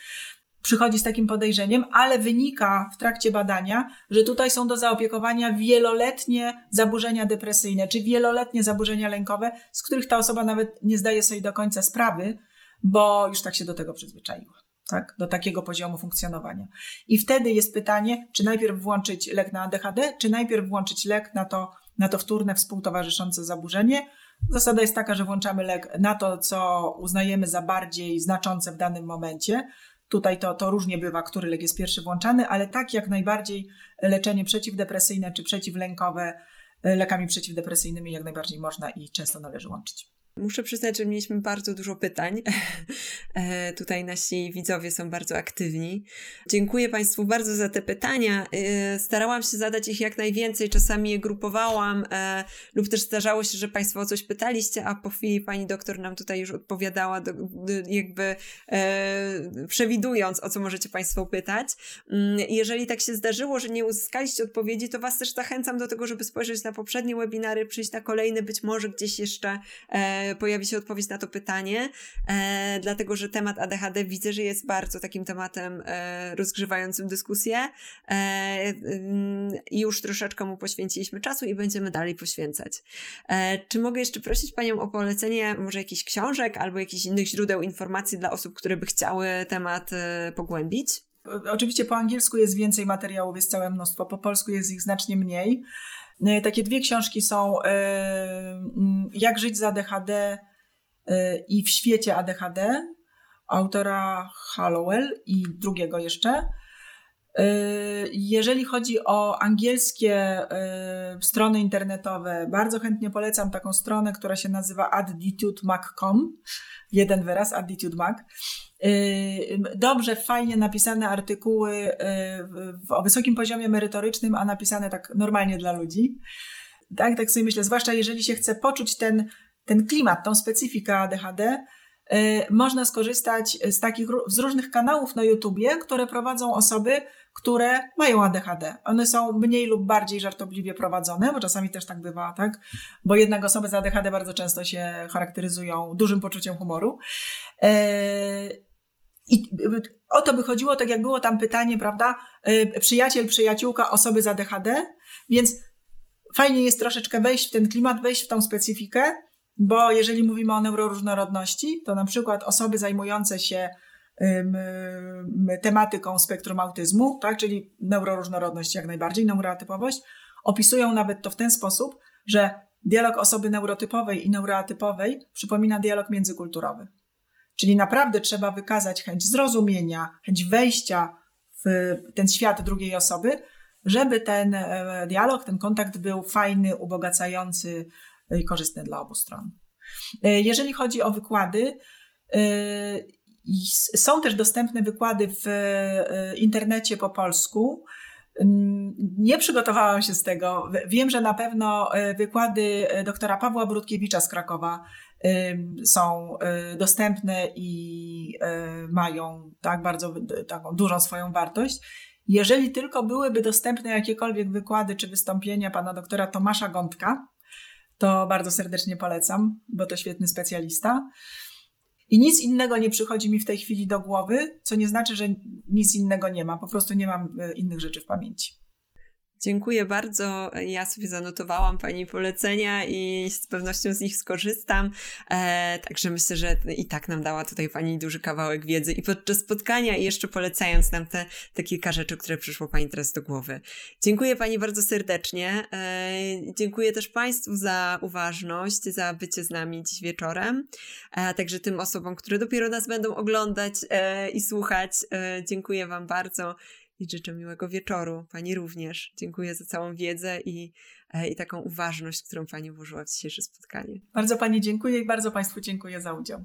przychodzi z takim podejrzeniem, ale wynika w trakcie badania, że tutaj są do zaopiekowania wieloletnie zaburzenia depresyjne, czy wieloletnie zaburzenia lękowe, z których ta osoba nawet nie zdaje sobie do końca sprawy, bo już tak się do tego przyzwyczaiła. Tak, do takiego poziomu funkcjonowania. I wtedy jest pytanie, czy najpierw włączyć lek na ADHD, czy najpierw włączyć lek na to, na to wtórne współtowarzyszące zaburzenie. Zasada jest taka, że włączamy lek na to, co uznajemy za bardziej znaczące w danym momencie. Tutaj to, to różnie bywa, który lek jest pierwszy włączany, ale tak jak najbardziej leczenie przeciwdepresyjne czy przeciwlękowe lekami przeciwdepresyjnymi jak najbardziej można i często należy łączyć. Muszę przyznać, że mieliśmy bardzo dużo pytań. [LAUGHS] E, tutaj nasi widzowie są bardzo aktywni. Dziękuję Państwu bardzo za te pytania. E, starałam się zadać ich jak najwięcej, czasami je grupowałam, e, lub też zdarzało się, że Państwo o coś pytaliście, a po chwili pani doktor nam tutaj już odpowiadała, jakby przewidując, o co możecie Państwo pytać. Mm, jeżeli tak się zdarzyło, że nie uzyskaliście odpowiedzi, to Was też zachęcam do tego, żeby spojrzeć na poprzednie webinary, przyjść na kolejny, być może gdzieś jeszcze pojawi się odpowiedź na to pytanie, e, dlatego że temat ADHD widzę, że jest bardzo takim tematem e, rozgrzewającym dyskusję e, mm, już troszeczkę mu poświęciliśmy czasu i będziemy dalej poświęcać. Czy mogę jeszcze prosić Panią o polecenie może jakichś książek albo jakichś innych źródeł informacji dla osób, które by chciały temat pogłębić? Oczywiście po angielsku jest więcej materiałów, jest całe mnóstwo, po polsku jest ich znacznie mniej. E, takie dwie książki są e, mm, Jak żyć z ADHD e, i w świecie ADHD autora Hallowell i drugiego jeszcze. Jeżeli chodzi o angielskie strony internetowe, bardzo chętnie polecam taką stronę, która się nazywa attitudemac.com. Jeden wyraz, attitudemac. Dobrze, fajnie napisane artykuły o wysokim poziomie merytorycznym, a napisane tak normalnie dla ludzi. Tak, tak sobie myślę, zwłaszcza jeżeli się chce poczuć ten, ten klimat, tą specyfikę ADHD, można skorzystać z takich z różnych kanałów na YouTubie, które prowadzą osoby, które mają ADHD. One są mniej lub bardziej żartobliwie prowadzone, bo czasami też tak bywa, tak? Bo jednak osoby z ADHD bardzo często się charakteryzują dużym poczuciem humoru. I o to by chodziło, tak jak było tam pytanie, prawda? Y, przyjaciel, przyjaciółka osoby z ADHD, więc fajnie jest troszeczkę wejść w ten klimat, wejść w tą specyfikę, bo jeżeli mówimy o neuroróżnorodności, to na przykład osoby zajmujące się tematyką spektrum autyzmu, tak, czyli neuroróżnorodność jak najbardziej, neuroatypowość, opisują nawet to w ten sposób, że dialog osoby neurotypowej i neuroatypowej przypomina dialog międzykulturowy. Czyli naprawdę trzeba wykazać chęć zrozumienia, chęć wejścia w ten świat drugiej osoby, żeby ten e, dialog, ten kontakt był fajny, ubogacający i korzystny dla obu stron. E, jeżeli chodzi o wykłady, e, są też dostępne wykłady w internecie po polsku. Mm, nie przygotowałam się z tego. Wiem, że na pewno wykłady doktora Pawła Brudkiewicza z Krakowa są y, dostępne i y, mają tak bardzo taką dużą swoją wartość. Jeżeli tylko byłyby dostępne jakiekolwiek wykłady czy wystąpienia pana doktora Tomasza Gąbka, to bardzo serdecznie polecam, bo to świetny specjalista. I nic innego nie przychodzi mi w tej chwili do głowy, co nie znaczy, że nic innego nie ma. Po prostu nie mam y, innych rzeczy w pamięci. Dziękuję bardzo. Ja sobie zanotowałam Pani polecenia i z pewnością z nich skorzystam. E, także myślę, że i tak nam dała tutaj Pani duży kawałek wiedzy i podczas spotkania i jeszcze polecając nam te, te kilka rzeczy, które przyszło Pani teraz do głowy. Dziękuję Pani bardzo serdecznie. E, dziękuję też Państwu za uważność, za bycie z nami dziś wieczorem, e, a także tym osobom, które dopiero nas będą oglądać e, i słuchać. E, dziękuję Wam bardzo i życzę miłego wieczoru. Pani również. Dziękuję za całą wiedzę i, e, i taką uważność, którą Pani włożyła w dzisiejsze spotkanie. Bardzo Pani dziękuję i bardzo Państwu dziękuję za udział.